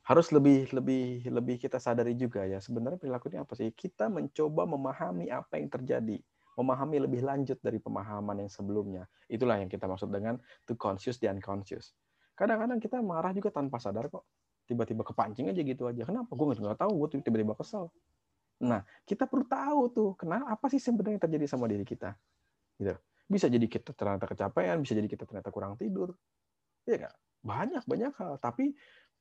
harus lebih lebih lebih kita sadari juga ya sebenarnya perilakunya apa sih? Kita mencoba memahami apa yang terjadi memahami lebih lanjut dari pemahaman yang sebelumnya. Itulah yang kita maksud dengan to conscious the unconscious. Kadang-kadang kita marah juga tanpa sadar kok. Tiba-tiba kepancing aja gitu aja. Kenapa? Gue nggak tahu gue tiba-tiba kesel. Nah kita perlu tahu tuh kenapa apa sih sebenarnya terjadi sama diri kita? Gitu. Bisa jadi kita ternyata kecapean bisa jadi kita ternyata kurang tidur. Ya banyak banyak hal. Tapi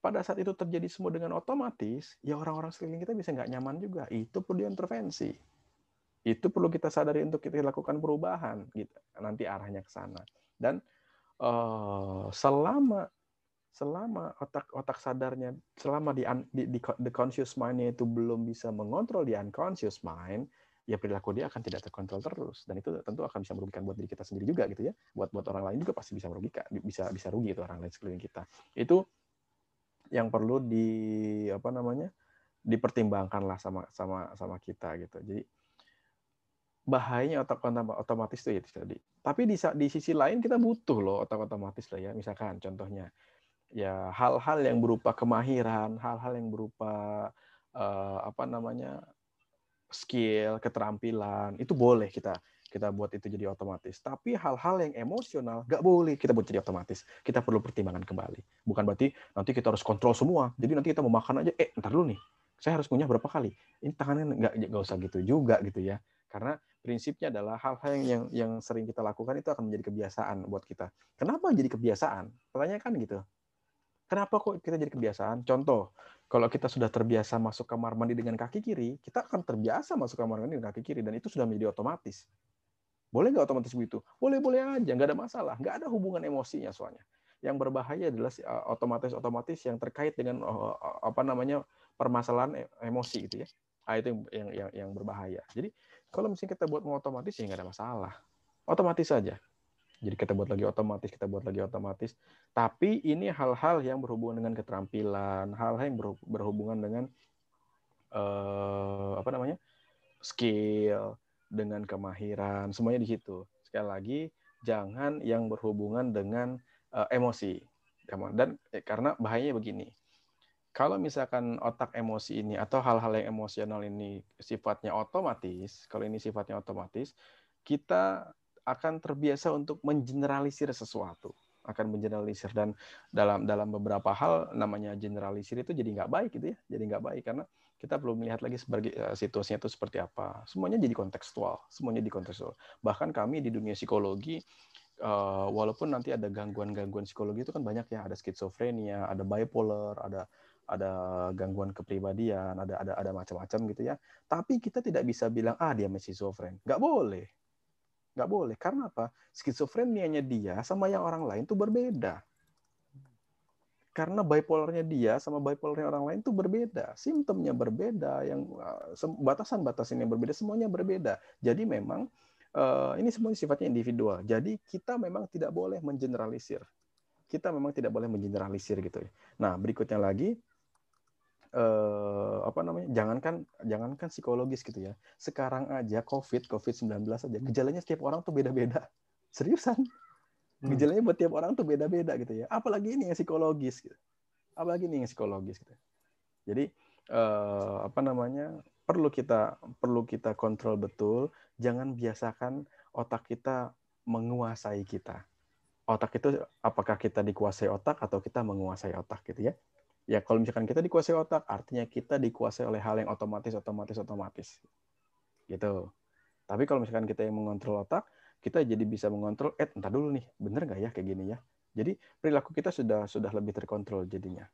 pada saat itu terjadi semua dengan otomatis, ya orang-orang sekeliling kita bisa nggak nyaman juga. Itu perlu diintervensi. Itu perlu kita sadari untuk kita lakukan perubahan, gitu. Nanti arahnya ke sana. Dan uh, selama selama otak otak sadarnya selama di, di, di the conscious mind itu belum bisa mengontrol di unconscious mind, ya perilaku dia akan tidak terkontrol terus dan itu tentu akan bisa merugikan buat diri kita sendiri juga gitu ya buat buat orang lain juga pasti bisa merugikan bisa bisa rugi itu orang lain sekeliling kita itu yang perlu di apa namanya dipertimbangkan lah sama sama sama kita gitu. Jadi bahayanya otak otomatis itu ya tadi. Tapi di di sisi lain kita butuh loh otak otomatis lah ya. Misalkan contohnya ya hal-hal yang berupa kemahiran, hal-hal yang berupa uh, apa namanya skill, keterampilan itu boleh kita kita buat itu jadi otomatis. Tapi hal-hal yang emosional nggak boleh kita buat jadi otomatis. Kita perlu pertimbangan kembali. Bukan berarti nanti kita harus kontrol semua. Jadi nanti kita mau makan aja, eh ntar dulu nih, saya harus ngunyah berapa kali? Ini tangannya nggak nggak usah gitu juga gitu ya. Karena prinsipnya adalah hal-hal yang, yang yang sering kita lakukan itu akan menjadi kebiasaan buat kita. Kenapa jadi kebiasaan? Pertanyaan kan gitu. Kenapa kok kita jadi kebiasaan? Contoh, kalau kita sudah terbiasa masuk kamar mandi dengan kaki kiri, kita akan terbiasa masuk kamar mandi dengan kaki kiri dan itu sudah menjadi otomatis. Boleh nggak otomatis begitu? Boleh-boleh aja, nggak ada masalah. Nggak ada hubungan emosinya soalnya. Yang berbahaya adalah otomatis-otomatis yang terkait dengan apa namanya permasalahan e, emosi gitu ya. Ah, itu yang, yang yang berbahaya. Jadi kalau misalnya kita buat mau otomatis ya nggak ada masalah. Otomatis saja. Jadi kita buat lagi otomatis, kita buat lagi otomatis. Tapi ini hal-hal yang berhubungan dengan keterampilan, hal-hal yang berhubungan dengan uh, apa namanya skill, dengan kemahiran, semuanya di situ. Sekali lagi, jangan yang berhubungan dengan uh, emosi. Dan eh, karena bahayanya begini, kalau misalkan otak emosi ini atau hal-hal yang emosional ini sifatnya otomatis, kalau ini sifatnya otomatis, kita akan terbiasa untuk mengeneralisir sesuatu akan mengeneralisir dan dalam dalam beberapa hal namanya generalisir itu jadi nggak baik gitu ya jadi nggak baik karena kita belum melihat lagi sebagai uh, situasinya itu seperti apa. Semuanya jadi kontekstual, semuanya di kontekstual. Bahkan kami di dunia psikologi uh, walaupun nanti ada gangguan-gangguan psikologi itu kan banyak ya, ada skizofrenia, ada bipolar, ada ada gangguan kepribadian, ada ada ada macam-macam gitu ya. Tapi kita tidak bisa bilang ah dia masih schizofren. Nggak boleh. Nggak boleh. Karena apa? Skizofrenianya dia sama yang orang lain tuh berbeda karena bipolarnya dia sama bipolarnya orang lain itu berbeda, simptomnya berbeda, yang uh, batasan-batasan yang berbeda semuanya berbeda. Jadi memang uh, ini semuanya sifatnya individual. Jadi kita memang tidak boleh mengeneralisir. Kita memang tidak boleh mengeneralisir gitu ya. Nah berikutnya lagi uh, apa namanya? Jangankan jangankan psikologis gitu ya. Sekarang aja COVID COVID 19 aja gejalanya setiap orang tuh beda-beda. Seriusan. Gejalanya buat tiap orang tuh beda-beda gitu ya. Apalagi ini yang psikologis gitu. Apalagi ini yang psikologis gitu. Jadi eh, apa namanya? perlu kita perlu kita kontrol betul, jangan biasakan otak kita menguasai kita. Otak itu apakah kita dikuasai otak atau kita menguasai otak gitu ya. Ya kalau misalkan kita dikuasai otak, artinya kita dikuasai oleh hal yang otomatis, otomatis, otomatis. Gitu. Tapi kalau misalkan kita yang mengontrol otak, kita jadi bisa mengontrol, eh entar dulu nih, bener nggak ya kayak gini ya. Jadi perilaku kita sudah sudah lebih terkontrol jadinya.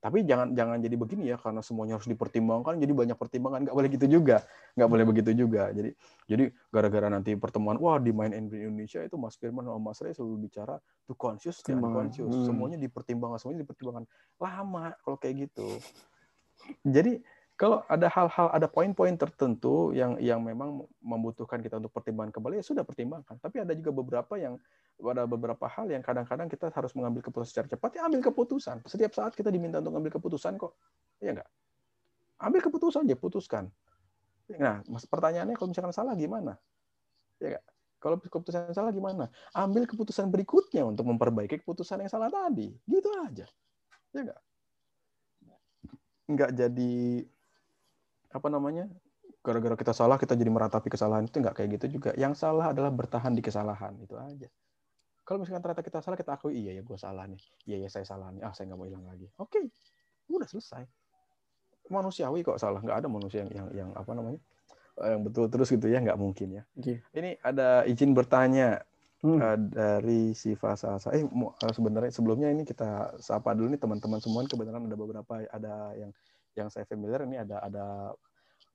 Tapi jangan jangan jadi begini ya karena semuanya harus dipertimbangkan jadi banyak pertimbangan. Nggak boleh gitu juga nggak boleh begitu juga. Jadi jadi gara-gara nanti pertemuan wah di main Indonesia itu Mas Firman sama Mas Ray selalu bicara tuh conscious dan conscious hmm. semuanya dipertimbangkan semuanya dipertimbangkan. Lama kalau kayak gitu. Jadi kalau ada hal-hal, ada poin-poin tertentu yang yang memang membutuhkan kita untuk pertimbangan kembali, ya sudah pertimbangkan. Tapi ada juga beberapa yang ada beberapa hal yang kadang-kadang kita harus mengambil keputusan secara cepat. Ya ambil keputusan. Setiap saat kita diminta untuk ambil keputusan kok. Iya enggak? Ambil keputusan, ya putuskan. Nah, pertanyaannya kalau misalkan salah gimana? Ya enggak? Kalau keputusan salah gimana? Ambil keputusan berikutnya untuk memperbaiki keputusan yang salah tadi. Gitu aja. Ya enggak? Enggak jadi apa namanya gara-gara kita salah kita jadi meratapi kesalahan itu nggak kayak gitu juga. Yang salah adalah bertahan di kesalahan itu aja. Kalau misalkan ternyata kita salah kita akui iya ya gue salah nih. Iya ya saya salah nih. Ah saya nggak mau hilang lagi. Oke okay. udah selesai. Manusiawi kok salah. Nggak ada manusia yang yang, yang apa namanya yang betul terus gitu ya nggak mungkin ya. Okay. ini ada izin bertanya hmm. uh, dari Siva Salsa. Eh sebenarnya sebelumnya ini kita sapa dulu nih teman-teman semua. Kebenaran ada beberapa ada yang yang saya familiar ini ada ada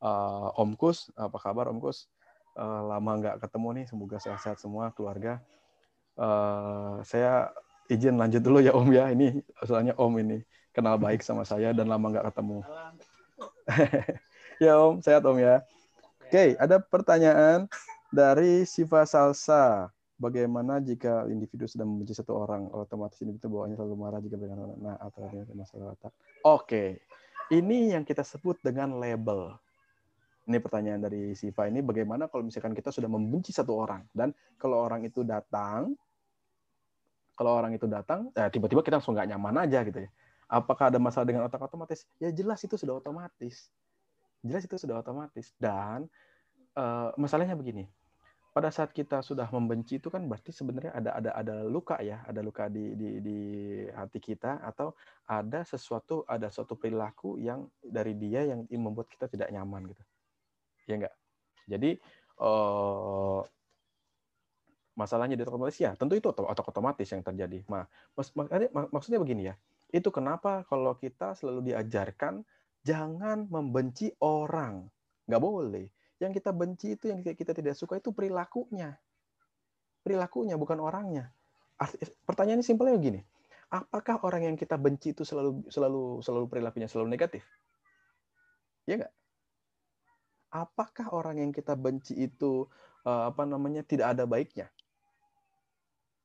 uh, Om Kus. Apa kabar Om Kus? Uh, lama nggak ketemu nih, semoga sehat-sehat semua keluarga. Uh, saya izin lanjut dulu ya Om ya. Ini soalnya Om ini kenal baik sama saya dan lama nggak ketemu. (laughs) ya Om, sehat Om ya. Oke, okay, ada pertanyaan dari Siva Salsa. Bagaimana jika individu sedang membenci satu orang, otomatis individu bawaannya selalu marah jika berkaitan nah atau masalah otak. Oke, okay. Ini yang kita sebut dengan label. Ini pertanyaan dari Siva ini bagaimana kalau misalkan kita sudah membenci satu orang dan kalau orang itu datang kalau orang itu datang, eh, tiba-tiba kita langsung nggak nyaman aja gitu ya. Apakah ada masalah dengan otak otomatis? Ya jelas itu sudah otomatis. Jelas itu sudah otomatis. Dan uh, masalahnya begini, pada saat kita sudah membenci itu kan berarti sebenarnya ada ada ada luka ya, ada luka di di di hati kita atau ada sesuatu ada suatu perilaku yang dari dia yang membuat kita tidak nyaman gitu. Ya enggak? Jadi uh, masalahnya di otomatis ya tentu itu otak otomatis yang terjadi. Nah, mak maksudnya begini ya. Itu kenapa kalau kita selalu diajarkan jangan membenci orang. Nggak boleh. Yang kita benci itu, yang kita tidak suka itu perilakunya. Perilakunya, bukan orangnya. Pertanyaannya simpelnya begini. Apakah orang yang kita benci itu selalu selalu selalu perilakunya selalu negatif? Ya nggak? Apakah orang yang kita benci itu eh, apa namanya tidak ada baiknya?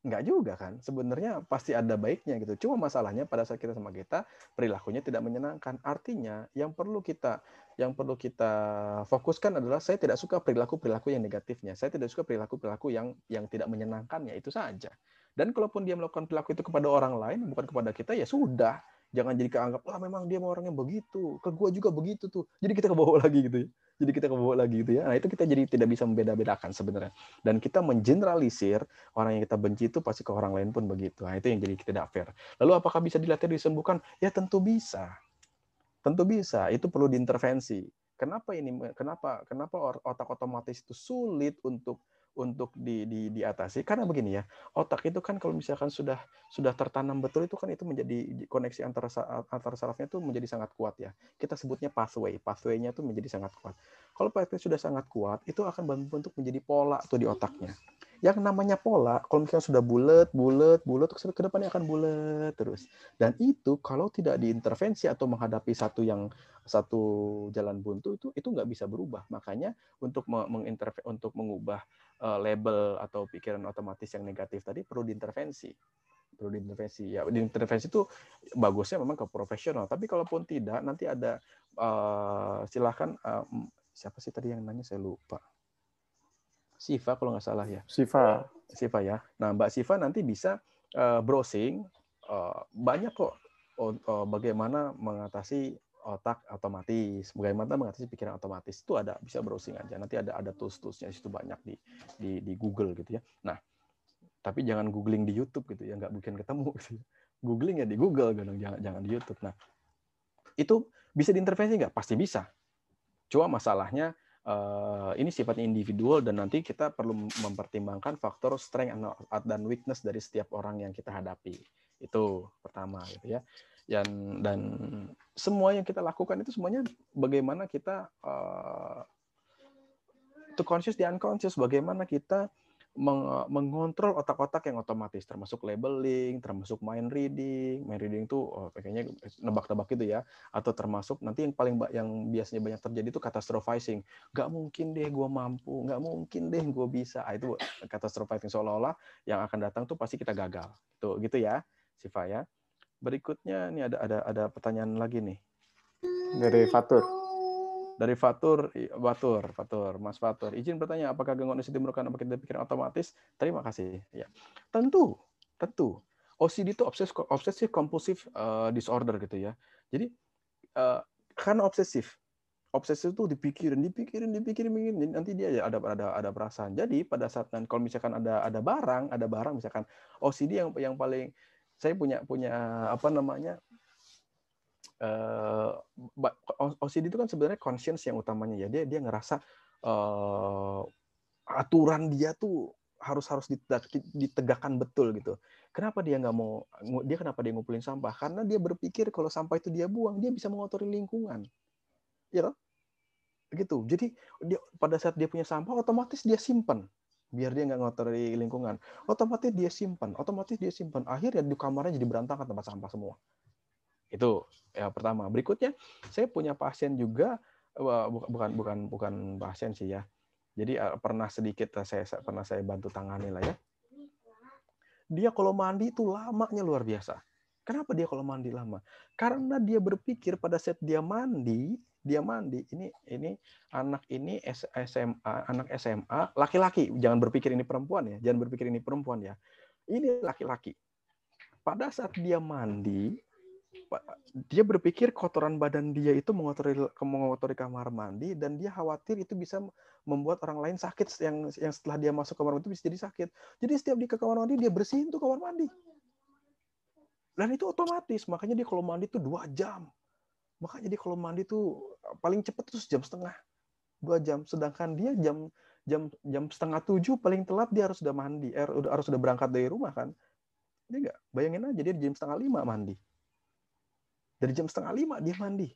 Enggak juga kan. Sebenarnya pasti ada baiknya gitu. Cuma masalahnya pada saat kita sama kita perilakunya tidak menyenangkan. Artinya yang perlu kita yang perlu kita fokuskan adalah saya tidak suka perilaku-perilaku yang negatifnya. Saya tidak suka perilaku-perilaku yang yang tidak menyenangkannya itu saja. Dan kalaupun dia melakukan perilaku itu kepada orang lain bukan kepada kita ya sudah. Jangan jadi keanggap, wah memang dia mau orangnya begitu, ke gua juga begitu tuh. Jadi kita kebawa lagi gitu ya. Jadi kita kebawa lagi gitu ya. Nah itu kita jadi tidak bisa membeda-bedakan sebenarnya. Dan kita mengeneralisir orang yang kita benci itu pasti ke orang lain pun begitu. Nah itu yang jadi tidak fair. Lalu apakah bisa dilatih disembuhkan? Ya tentu bisa. Tentu bisa. Itu perlu diintervensi. Kenapa ini? Kenapa? Kenapa otak otomatis itu sulit untuk untuk di, di, diatasi. Karena begini ya otak itu kan kalau misalkan sudah sudah tertanam betul itu kan itu menjadi koneksi antara antara sarafnya itu menjadi sangat kuat ya. Kita sebutnya pathway pathway-nya itu menjadi sangat kuat. Kalau pathway sudah sangat kuat itu akan membentuk menjadi pola tuh di otaknya yang namanya pola kalau misalnya sudah bulat bulat bulat terus ke depannya akan bulat terus. Dan itu kalau tidak diintervensi atau menghadapi satu yang satu jalan buntu itu itu nggak bisa berubah. Makanya untuk mengintervensi untuk mengubah uh, label atau pikiran otomatis yang negatif tadi perlu diintervensi. Perlu diintervensi. Ya diintervensi itu bagusnya memang ke profesional. Tapi kalaupun tidak nanti ada uh, silahkan uh, siapa sih tadi yang nanya? Saya lupa Siva kalau nggak salah ya. Siva. Siva ya. Nah Mbak Siva nanti bisa uh, browsing uh, banyak kok uh, bagaimana mengatasi otak otomatis, bagaimana mengatasi pikiran otomatis itu ada bisa browsing aja. Nanti ada ada tools-toolsnya situ banyak di, di di Google gitu ya. Nah tapi jangan googling di YouTube gitu ya, nggak mungkin ketemu. (laughs) Gitu. Googling ya di Google, gitu. jangan jangan di YouTube. Nah itu bisa diintervensi nggak? Pasti bisa. Cuma masalahnya uh, ini sifatnya individual dan nanti kita perlu mempertimbangkan faktor strength dan weakness dari setiap orang yang kita hadapi. Itu pertama gitu ya. Dan dan semua yang kita lakukan itu semuanya bagaimana kita uh, to conscious the unconscious bagaimana kita mengontrol otak-otak yang otomatis termasuk labeling, termasuk mind reading. Mind reading itu oh, kayaknya nebak-nebak gitu ya atau termasuk nanti yang paling yang biasanya banyak terjadi itu catastrophizing. Gak mungkin deh gue mampu, gak mungkin deh gue bisa. Ah, itu catastrophizing seolah-olah yang akan datang tuh pasti kita gagal. Tuh gitu ya, Siva ya. Berikutnya nih ada ada ada pertanyaan lagi nih. Dari Fatur. Dari Fatur, Fatur, Fatur, Mas Fatur. Izin bertanya, apakah gangguan OCD merupakan kita pikiran otomatis? Terima kasih. Ya, tentu, tentu. OCD itu obsesif, obsesif compulsive uh, disorder gitu ya. Jadi uh, karena obsesif, obsesif itu dipikirin, dipikirin, dipikirin, dipikirin, nanti dia ada ada ada perasaan. Jadi pada saat dan kalau misalkan ada ada barang, ada barang misalkan OCD yang yang paling saya punya punya apa namanya uh, eh, OCD itu kan sebenarnya conscience yang utamanya ya dia dia ngerasa uh, aturan dia tuh harus harus ditegakkan betul gitu. Kenapa dia nggak mau dia kenapa dia ngumpulin sampah? Karena dia berpikir kalau sampah itu dia buang dia bisa mengotori lingkungan, ya Gitu. Jadi dia pada saat dia punya sampah otomatis dia simpan biar dia nggak ngotori lingkungan. Otomatis dia simpan, otomatis dia simpan. Akhirnya di kamarnya jadi berantakan tempat sampah semua. Itu ya pertama. Berikutnya saya punya pasien juga bukan bukan bukan pasien sih ya. Jadi eh, pernah sedikit saya pernah saya bantu tangani lah ya. Dia kalau mandi itu lamanya luar biasa. Kenapa dia kalau mandi lama? Karena dia berpikir pada saat dia mandi, dia mandi ini ini anak ini SMA, anak SMA, laki-laki. Jangan berpikir ini perempuan ya, jangan berpikir ini perempuan ya. Ini laki-laki pada saat dia mandi, dia berpikir kotoran badan dia itu mengotori mengotori kamar mandi dan dia khawatir itu bisa membuat orang lain sakit yang yang setelah dia masuk kamar mandi itu bisa jadi sakit. Jadi setiap dia ke kamar mandi dia bersihin tuh kamar mandi. Dan itu otomatis, makanya dia kalau mandi tuh dua jam. Makanya dia kalau mandi tuh paling cepat tuh jam setengah, dua jam. Sedangkan dia jam jam jam setengah tujuh paling telat dia harus sudah mandi, eh, harus sudah berangkat dari rumah kan. Dia nggak bayangin aja dia jam setengah lima mandi dari jam setengah lima dia mandi.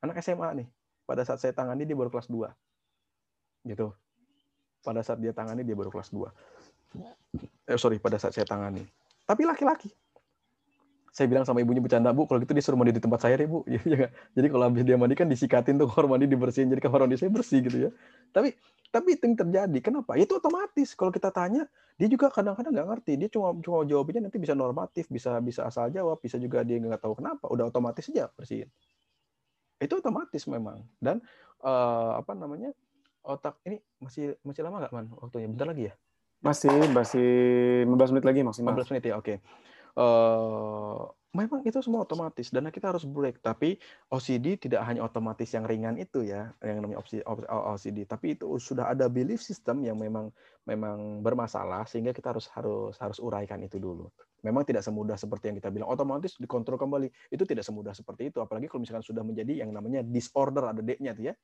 Anak SMA nih. Pada saat saya tangani dia baru kelas 2. Gitu. Pada saat dia tangani dia baru kelas 2. Eh, sorry, pada saat saya tangani. Tapi laki-laki. Saya bilang sama ibunya bercanda, Bu, kalau gitu dia suruh mandi di tempat saya deh, Bu. (laughs) Ya, ya, jadi kalau habis dia mandi kan disikatin tuh (laughs) kamar mandi dibersihin, jadi kamar mandi saya bersih gitu ya. Tapi tapi itu yang terjadi. Kenapa? Itu otomatis. Kalau kita tanya, dia juga kadang-kadang nggak ngerti. Dia cuma cuma jawabnya nanti bisa normatif, bisa bisa asal jawab, bisa juga dia nggak tahu kenapa. Udah otomatis aja bersihin. Itu otomatis memang. Dan uh, apa namanya otak ini masih masih lama nggak man waktunya? Bentar lagi ya? Masih masih 15 menit lagi maksimal. 15 menit ya, oke. Okay. Uh, memang itu semua otomatis dan kita harus break. Tapi OCD tidak hanya otomatis yang ringan itu ya yang namanya OCD tapi itu sudah ada belief system yang memang memang bermasalah sehingga kita harus harus harus uraikan itu dulu. Memang tidak semudah seperti yang kita bilang. Otomatis dikontrol kembali. Itu tidak semudah seperti itu. Apalagi kalau misalkan sudah menjadi yang namanya disorder ada D-nya tuh ya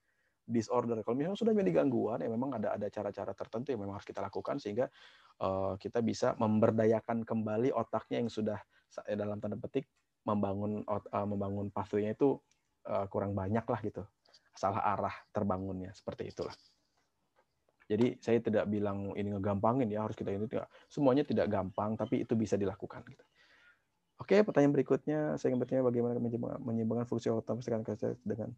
disorder. Kalau misalnya sudah menjadi gangguan, ya memang ada ada cara-cara tertentu yang memang harus kita lakukan sehingga uh, kita bisa memberdayakan kembali otaknya yang sudah dalam tanda petik membangun uh, membangun pathway-nya itu uh, kurang banyak lah gitu. Salah arah terbangunnya seperti itulah. Jadi saya tidak bilang ini ngegampangin ya harus kita ini tidak. Semuanya tidak gampang tapi itu bisa dilakukan gitu. Oke, pertanyaan berikutnya saya ingin bertanya bagaimana menyeimbangkan fungsi dengan dengan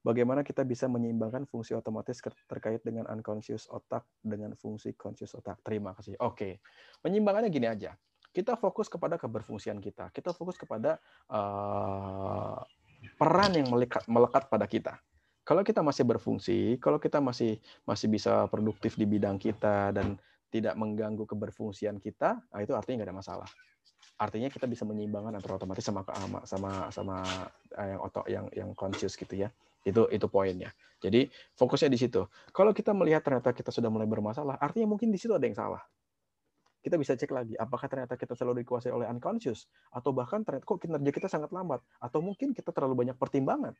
bagaimana kita bisa menyeimbangkan fungsi otomatis terkait dengan unconscious otak dengan fungsi conscious otak. Terima kasih. Oke, menyeimbangkannya gini aja. Kita fokus kepada keberfungsian kita. Kita fokus kepada uh, peran yang melekat, melekat pada kita. Kalau kita masih berfungsi, kalau kita masih masih bisa produktif di bidang kita dan tidak mengganggu keberfungsian kita, nah itu artinya nggak ada masalah. Artinya kita bisa menyeimbangkan antara otomatis sama sama sama eh, yang otak yang yang conscious gitu ya. Itu itu poinnya. Jadi fokusnya di situ. Kalau kita melihat ternyata kita sudah mulai bermasalah, artinya mungkin di situ ada yang salah. Kita bisa cek lagi, apakah ternyata kita selalu dikuasai oleh unconscious, atau bahkan ternyata kok kinerja kita sangat lambat, atau mungkin kita terlalu banyak pertimbangan,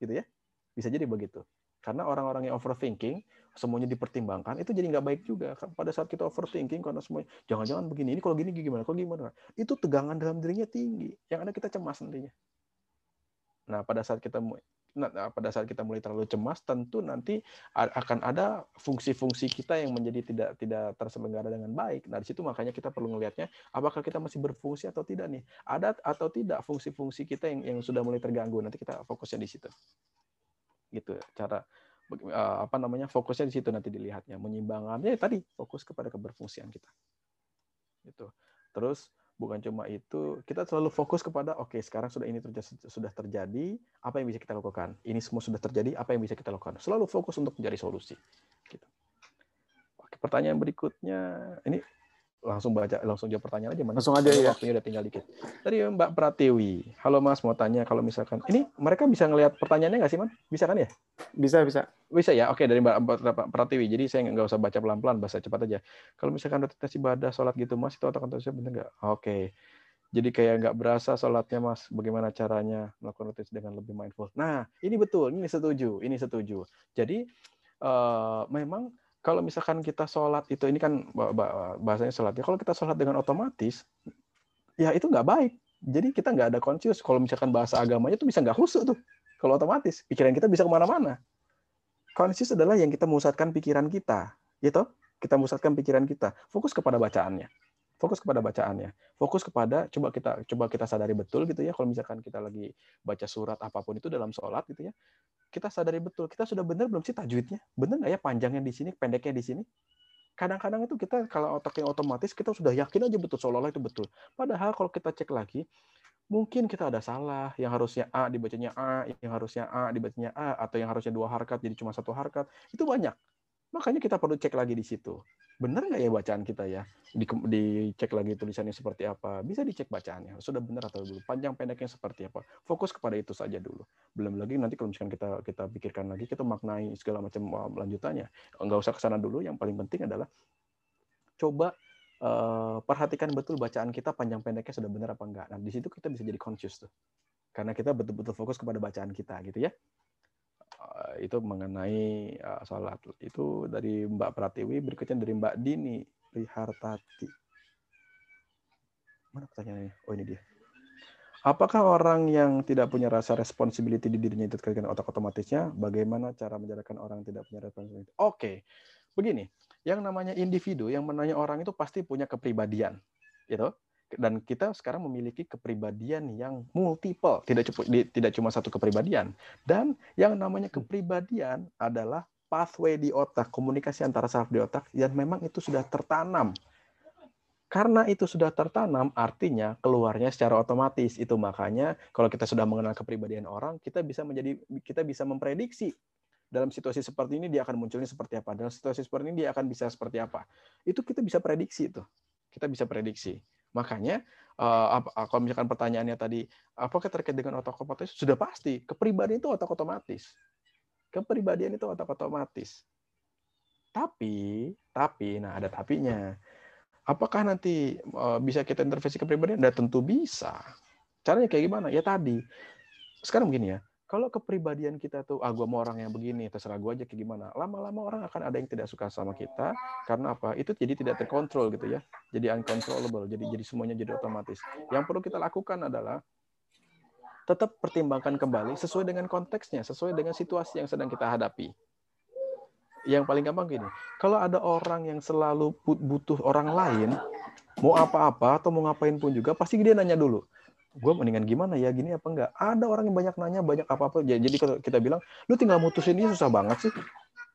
gitu ya? Bisa jadi begitu. Karena orang-orang yang overthinking, semuanya dipertimbangkan, itu jadi nggak baik juga. Pada saat kita overthinking, karena semuanya, jangan-jangan begini, ini kalau gini gimana, kalau gimana. Itu tegangan dalam dirinya tinggi. Yang ada kita cemas nantinya. Nah, pada saat kita pada saat kita mulai terlalu cemas, tentu nanti akan ada fungsi-fungsi kita yang menjadi tidak tidak terselenggara dengan baik. Nah, di situ makanya kita perlu melihatnya apakah kita masih berfungsi atau tidak nih. Ada atau tidak fungsi-fungsi kita yang yang sudah mulai terganggu. Nanti kita fokusnya di situ. Gitu cara eh, apa namanya? fokusnya di situ nanti dilihatnya. Menyeimbangkannya tadi fokus kepada keberfungsian kita. Gitu. Terus bukan cuma itu kita selalu fokus kepada oke okay, sekarang sudah ini terjadi, sudah terjadi apa yang bisa kita lakukan ini semua sudah terjadi apa yang bisa kita lakukan selalu fokus untuk mencari solusi gitu. oke pertanyaan berikutnya ini langsung baca langsung jawab pertanyaan aja langsung aja ya waktunya udah tinggal dikit. Tadi Mbak Pratiwi. Halo Mas. Mau tanya kalau misalkan ini mereka bisa ngelihat pertanyaannya nggak sih Man bisa kan ya? Bisa bisa. Bisa ya? Oke dari Mbak Pratiwi. Jadi saya nggak usah baca pelan pelan bahasa cepat aja. Kalau misalkan rotasi ibadah sholat gitu Mas itu otak saya benar nggak? Oke. Jadi kayak nggak berasa sholatnya Mas. Bagaimana caranya melakukan rotasi dengan lebih mindful? Nah ini betul. Ini setuju. Ini setuju. Jadi uh, memang kalau misalkan kita sholat itu ini kan bahasanya sholat ya. Kalau kita sholat dengan otomatis ya itu nggak baik. Jadi kita nggak ada conscious. Kalau misalkan bahasa agamanya itu bisa nggak khusus tuh. Kalau otomatis pikiran kita bisa ke mana-mana. Conscious adalah yang kita musatkan pikiran kita gitu. Kita musatkan pikiran kita. Fokus kepada bacaannya fokus kepada bacaannya. Fokus kepada coba kita coba kita sadari betul gitu ya kalau misalkan kita lagi baca surat apa pun itu dalam sholat gitu ya kita sadari betul. Kita sudah benar belum sih tajwidnya? Benar nggak ya panjangnya di sini pendeknya di sini? Kadang-kadang itu kita kalau otaknya otomatis kita sudah yakin aja betul seolah-olah itu betul. Padahal kalau kita cek lagi mungkin kita ada salah yang harusnya A dibacanya A yang harusnya A dibacanya A atau yang harusnya dua harkat jadi cuma satu harkat itu banyak Makanya kita perlu cek lagi di situ. Benar nggak ya bacaan kita ya? Di, dicek lagi tulisannya seperti apa. Bisa dicek bacaannya. Sudah benar atau dulu. Panjang pendeknya seperti apa. Fokus kepada itu saja dulu. Belum lagi nanti kalau misalkan kita kita pikirkan lagi, kita maknai segala macam lanjutannya. Nggak usah ke sana dulu. Yang paling penting adalah coba uh, perhatikan betul bacaan kita panjang pendeknya sudah benar apa enggak. Nah, di situ kita bisa jadi conscious tuh. Karena kita betul-betul fokus kepada bacaan kita gitu ya. Eh, itu mengenai uh, sholat. Itu dari Mbak Pratiwi, berikutnya dari Mbak Dini Rihartati. Mana pertanyaannya? Oh ini dia. Apakah orang yang tidak punya rasa responsibility di dirinya itu terkait otak otomatisnya? Bagaimana cara menjadikan orang tidak punya responsibility? Oke, begini. Yang namanya individu, yang menanya orang itu pasti punya kepribadian, gitu dan kita sekarang memiliki kepribadian yang multiple, tidak cuma tidak cuma satu kepribadian. Dan yang namanya kepribadian adalah pathway di otak, komunikasi antara saraf di otak yang memang itu sudah tertanam. Karena itu sudah tertanam, artinya keluarnya secara otomatis. Itu makanya kalau kita sudah mengenal kepribadian orang, kita bisa menjadi kita bisa memprediksi dalam situasi seperti ini dia akan munculnya seperti apa. Dalam situasi seperti ini dia akan bisa seperti apa. Itu kita bisa prediksi itu. Kita bisa prediksi. Makanya uh, kalau misalkan pertanyaannya tadi apakah terkait dengan otak otomatis sudah pasti kepribadian itu otak otomatis. Kepribadian itu otak otomatis. Tapi, tapi, nah ada tapinya. Apakah nanti uh, bisa kita intervensi kepribadian? Nah, tentu bisa. Caranya kayak gimana? Ya tadi. Sekarang begini ya kalau kepribadian kita tuh, ah gue mau orang yang begini, terserah gue aja kayak gimana. Lama-lama orang akan ada yang tidak suka sama kita, karena apa? Itu jadi tidak terkontrol gitu ya. Jadi uncontrollable, jadi jadi semuanya jadi otomatis. Yang perlu kita lakukan adalah tetap pertimbangkan kembali sesuai dengan konteksnya, sesuai dengan situasi yang sedang kita hadapi. Yang paling gampang gini, kalau ada orang yang selalu butuh orang lain, mau apa-apa atau mau ngapain pun juga, pasti dia nanya dulu gue mendingan gimana ya gini apa enggak? Ada orang yang banyak nanya banyak apa apa jadi kalau kita bilang lu tinggal mutusin ini susah banget sih.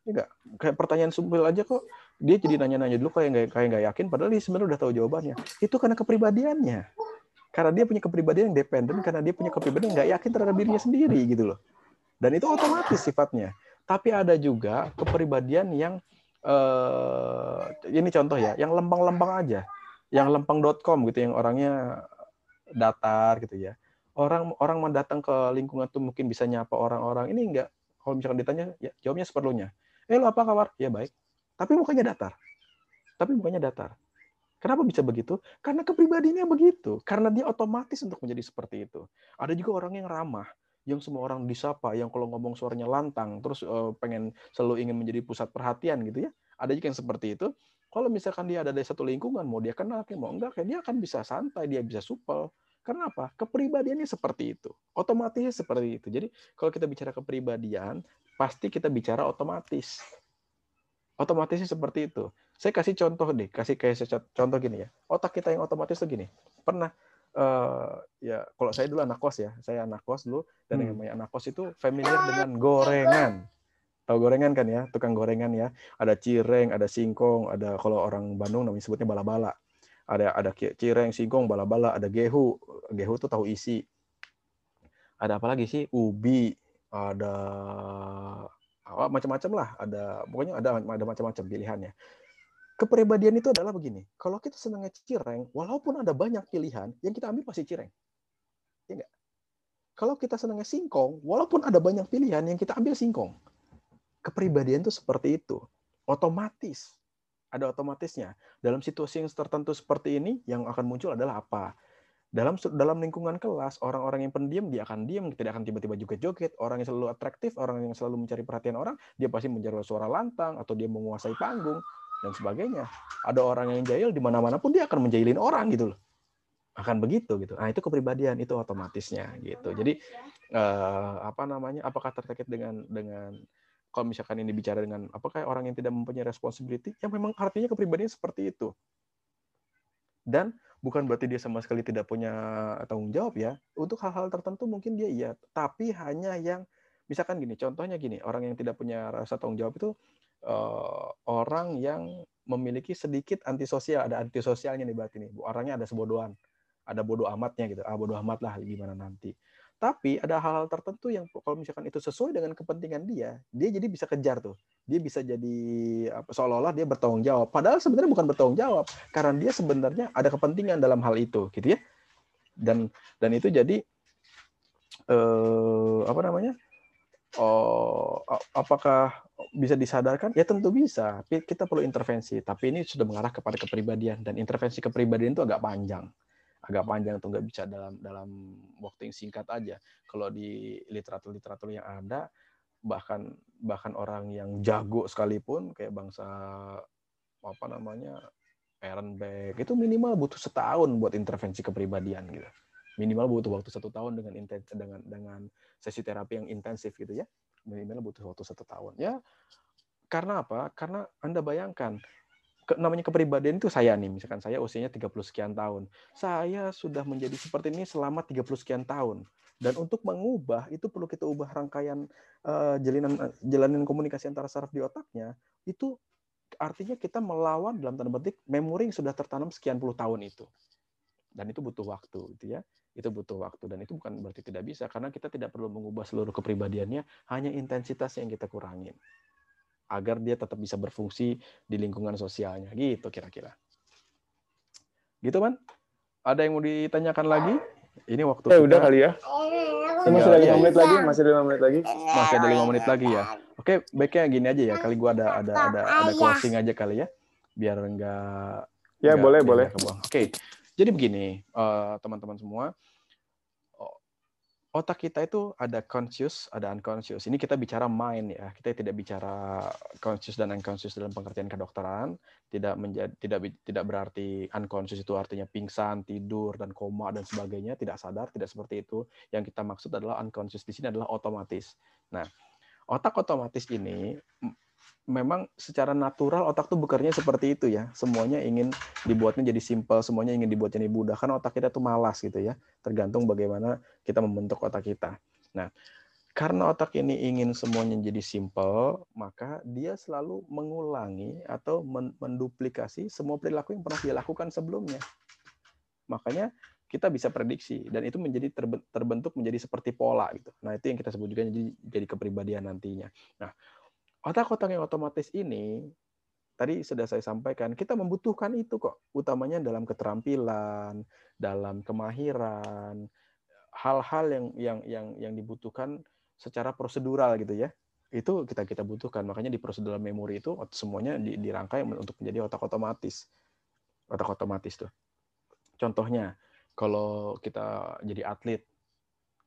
Enggak? Iya kayak pertanyaan simpel aja kok. Dia jadi nanya-nanya dulu kayak nggak kayak nggak yakin padahal dia sebenarnya udah tahu jawabannya. Itu karena kepribadiannya. Karena dia punya kepribadian yang dependen karena dia punya kepribadian nggak yakin terhadap dirinya sendiri gitu loh. Dan itu otomatis sifatnya. Tapi ada juga kepribadian yang uh, ini contoh ya yang lempang-lempang aja. Yang lempang.com gitu yang orangnya datar gitu ya. Orang orang mau datang ke lingkungan tuh mungkin bisa nyapa orang-orang. Ini enggak kalau misalkan ditanya ya jawabnya seperlunya. Eh lo apa kabar? Ya baik. Tapi mukanya datar. Tapi mukanya datar. Kenapa bisa begitu? Karena kepribadiannya begitu. Karena dia otomatis untuk menjadi seperti itu. Ada juga orang yang ramah, yang semua orang disapa, yang kalau ngomong suaranya lantang, terus uh, pengen selalu ingin menjadi pusat perhatian gitu ya. Ada juga yang seperti itu. Kalau misalkan dia ada di satu lingkungan, mau dia kenal, kayak mau enggak, kayak dia akan bisa santai, dia bisa supel. Karena apa? Kepribadiannya seperti itu. Otomatisnya seperti itu. Jadi kalau kita bicara kepribadian, pasti kita bicara otomatis. Otomatisnya seperti itu. Saya kasih contoh deh, kasih kayak contoh gini ya. Otak kita yang otomatis tuh gini. Pernah uh, ya kalau saya dulu anak kos ya, saya anak kos dulu dan hmm. yang namanya anak kos itu familiar dengan gorengan. Tahu gorengan kan ya, tukang gorengan ya. Ada cireng, ada singkong, ada kalau orang Bandung namanya sebutnya bala-bala. Ada ada cireng, singkong, bala-bala, ada gehu. Gehu itu tahu isi. Ada apa lagi sih? Ubi, ada apa macam-macam lah. Ada pokoknya ada ada macam-macam pilihannya. Kepribadian itu adalah begini. Kalau kita senangnya cireng, walaupun ada banyak pilihan, yang kita ambil pasti cireng. Ya enggak? Kalau kita senangnya singkong, walaupun ada banyak pilihan, yang kita ambil singkong kepribadian itu seperti itu. Otomatis. Ada otomatisnya. Dalam situasi yang tertentu seperti ini, yang akan muncul adalah apa? Dalam dalam lingkungan kelas, orang-orang yang pendiam, dia akan diam, tidak akan tiba-tiba joget-joget. Orang yang selalu atraktif, orang yang selalu mencari perhatian orang, dia pasti mencari suara lantang, atau dia menguasai panggung, dan sebagainya. Ada orang yang jahil, di mana-mana pun dia akan menjahilin orang, gitu loh akan begitu gitu. Nah itu kepribadian itu otomatisnya gitu. Jadi eh, apa namanya? Apakah terkait dengan dengan kalau misalkan ini bicara dengan apakah orang yang tidak mempunyai responsibility, yang memang artinya kepribadian seperti itu. Dan bukan berarti dia sama sekali tidak punya tanggung jawab ya. Untuk hal-hal tertentu mungkin dia iya, tapi hanya yang misalkan gini, contohnya gini, orang yang tidak punya rasa tanggung jawab itu uh, orang yang memiliki sedikit antisosial, ada antisosialnya nih berarti nih. Orangnya ada sebodohan, ada bodoh amatnya gitu. Ah bodoh amat lah gimana nanti. Tapi ada hal-hal tertentu yang kalau misalkan itu sesuai dengan kepentingan dia, dia jadi bisa kejar tuh. Dia bisa jadi seolah-olah dia bertanggung jawab. Padahal sebenarnya bukan bertanggung jawab, karena dia sebenarnya ada kepentingan dalam hal itu, gitu ya. Dan dan itu jadi eh, apa namanya? Oh, apakah bisa disadarkan? Ya tentu bisa. Kita perlu intervensi. Tapi ini sudah mengarah kepada kepribadian dan intervensi kepribadian itu agak panjang agak panjang tuh nggak bisa dalam dalam waktu yang singkat aja. Kalau di literatur-literatur yang ada bahkan bahkan orang yang jago sekalipun kayak bangsa apa namanya Aaron Beck itu minimal butuh setahun buat intervensi kepribadian gitu. Minimal butuh waktu satu tahun dengan intens dengan dengan sesi terapi yang intensif gitu ya. Minimal butuh waktu satu tahun. Ya karena apa? Karena Anda bayangkan namanya kepribadian itu saya nih, misalkan saya usianya 30 sekian tahun. Saya sudah menjadi seperti ini selama 30 sekian tahun. Dan untuk mengubah itu perlu kita ubah rangkaian uh, jalinan jalanan komunikasi antara saraf di otaknya. Itu artinya kita melawan dalam tanda petik memori yang sudah tertanam sekian puluh tahun itu. Dan itu butuh waktu gitu ya. Itu butuh waktu dan itu bukan berarti tidak bisa karena kita tidak perlu mengubah seluruh kepribadiannya, hanya intensitas yang kita kurangin agar dia tetap bisa berfungsi di lingkungan sosialnya. Gitu kira-kira. Gitu man ada yang mau ditanyakan lagi? Ini waktu eh, udah kali ya? Ini masih ada lima iya, menit iya. lagi masih ada lima menit lagi. Masih ada lima menit lagi ya. Oke baiknya gini aja ya. Kali gua ada ada ada ada closing aja kali ya. Biar enggak ya enggak, boleh boleh. oke jadi begini uh, teman-teman semua otak kita itu ada conscious, ada unconscious. Ini kita bicara mind ya. Kita tidak bicara conscious dan unconscious dalam pengertian kedokteran. Tidak menjadi tidak tidak berarti unconscious itu artinya pingsan, tidur dan koma dan sebagainya, tidak sadar, tidak seperti itu. Yang kita maksud adalah unconscious di sini adalah otomatis. Nah, otak otomatis ini memang secara natural otak tuh bekerja seperti itu ya. Semuanya ingin dibuatnya jadi simpel, semuanya ingin dibuatnya jadi mudah. Karena otak kita tuh malas gitu ya. Tergantung bagaimana kita membentuk otak kita. Nah, karena otak ini ingin semuanya jadi simpel, maka dia selalu mengulangi atau menduplikasi semua perilaku yang pernah dia lakukan sebelumnya. Makanya kita bisa prediksi dan itu menjadi terbentuk menjadi seperti pola gitu. Nah, itu yang kita sebut juga jadi jadi kepribadian nantinya. Nah, otak-otak yang otomatis ini tadi sudah saya sampaikan kita membutuhkan itu kok. Utamanya dalam keterampilan dalam kemahiran hal-hal yang yang yang yang dibutuhkan secara prosedural gitu ya. Itu kita kita butuhkan. Makanya di prosedural memori itu semuanya dirangkai untuk menjadi otak otomatis. Otak otomatis tuh. Contohnya kalau kita jadi atlet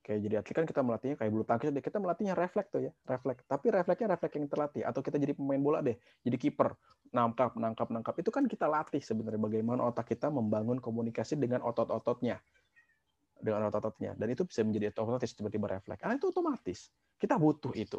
kayak jadi atlet kan kita melatihnya kayak bulu tangkis deh kita melatihnya refleks tuh ya refleks tapi refleksnya refleks yang terlatih atau kita jadi pemain bola deh jadi kiper. Nangkap nangkap nangkap. Itu kan kita latih sebenarnya bagaimana otak kita membangun komunikasi dengan otot-ototnya. Dengan otot-ototnya. Dan itu bisa menjadi otomatis tiba-tiba refleks karena itu otomatis. Kita butuh itu.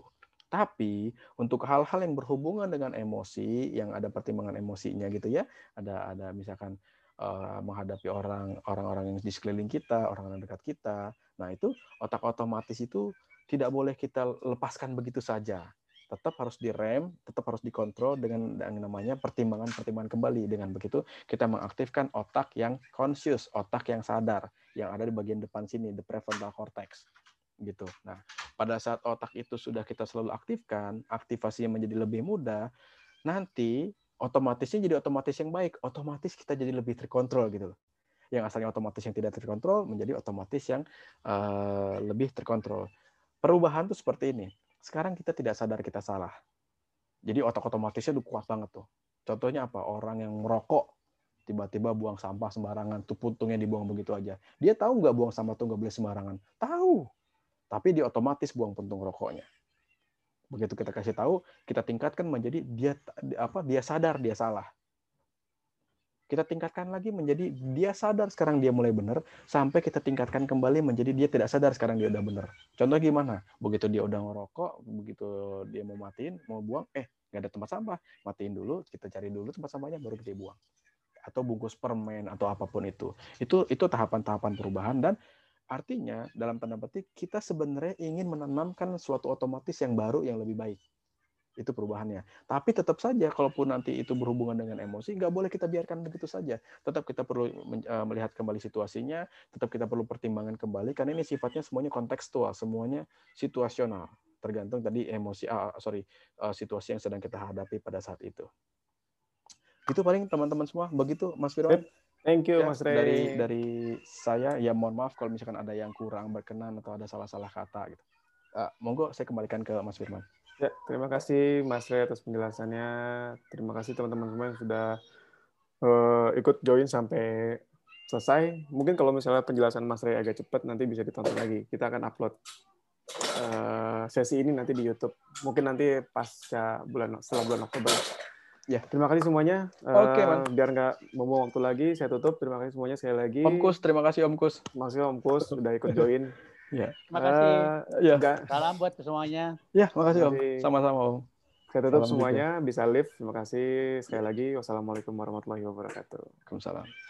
Tapi untuk hal-hal yang berhubungan dengan emosi yang ada pertimbangan emosinya gitu ya ada ada misalkan uh, menghadapi orang orang-orang yang di sekeliling kita, orang-orang dekat kita. Nah, itu otak otomatis itu tidak boleh kita lepaskan begitu saja. Tetap harus direm, tetap harus dikontrol dengan yang namanya pertimbangan-pertimbangan kembali. Dengan begitu kita mengaktifkan otak yang conscious, otak yang sadar yang ada di bagian depan sini, the prefrontal cortex gitu. Nah, pada saat otak itu sudah kita selalu aktifkan, aktivasinya menjadi lebih mudah, nanti otomatisnya jadi otomatis yang baik, otomatis kita jadi lebih terkontrol gitu loh. Yang asalnya otomatis yang tidak terkontrol menjadi otomatis yang uh, lebih terkontrol. Perubahan tuh seperti ini. Sekarang kita tidak sadar kita salah. Jadi otak otomatisnya udah kuat banget tuh. Contohnya apa? Orang yang merokok tiba-tiba buang sampah sembarangan, tuh puntungnya dibuang begitu aja. Dia tahu nggak buang sampah tuh nggak boleh sembarangan? Tahu. Tapi dia otomatis buang puntung rokoknya begitu kita kasih tahu kita tingkatkan menjadi dia apa dia sadar dia salah. Kita tingkatkan lagi menjadi dia sadar sekarang dia mulai benar sampai kita tingkatkan kembali menjadi dia tidak sadar sekarang dia udah benar. Contoh gimana? Begitu dia udah ngerokok begitu dia mau matiin mau buang eh nggak ada tempat sampah. Matiin dulu kita cari dulu tempat sampahnya baru kita buang. Atau bungkus permen atau apa pun itu. Itu itu tahapan-tahapan perubahan dan Artinya, dalam tanda petik, kita sebenarnya ingin menanamkan suatu otomatis yang baru, yang lebih baik. Itu perubahannya. Tapi tetap saja, kalaupun nanti itu berhubungan dengan emosi, nggak boleh kita biarkan begitu saja. Tetap kita perlu eh, melihat kembali situasinya, tetap kita perlu pertimbangan kembali, karena ini sifatnya semuanya kontekstual, semuanya situasional. Tergantung tadi emosi, ah, sorry, uh, situasi yang sedang kita hadapi pada saat itu. Itu paling teman-teman semua. Begitu, Mas Firman. Thank you, ya, Mas Ray. Dari dari saya, ya mohon maaf kalau misalkan ada yang kurang berkenan atau ada salah-salah kata. Gitu. Uh, monggo saya kembalikan ke Mas Firman. Ya, terima kasih Mas Ray atas penjelasannya. Terima kasih teman-teman semua yang sudah uh, ikut join sampai selesai. Mungkin kalau misalnya penjelasan Mas Ray agak cepat, nanti bisa ditonton lagi. Kita akan upload uh, sesi ini nanti di YouTube. Mungkin nanti pasca bulan setelah bulan Oktober. Ya, terima kasih semuanya. Oke, okay, Biar nggak membuang waktu lagi, saya tutup. Terima kasih semuanya sekali lagi. Om Kus, terima kasih Om Kus. Terima kasih Om Kus sudah ikut join. (laughs) Ya. Terima kasih. Uh, ya. Salam buat semuanya. Ya, makasih Om. Sama-sama Om. Saya tutup Salam semuanya, juga. bisa live. Terima kasih sekali lagi. Wassalamualaikum warahmatullahi wabarakatuh. Waalaikumsalam.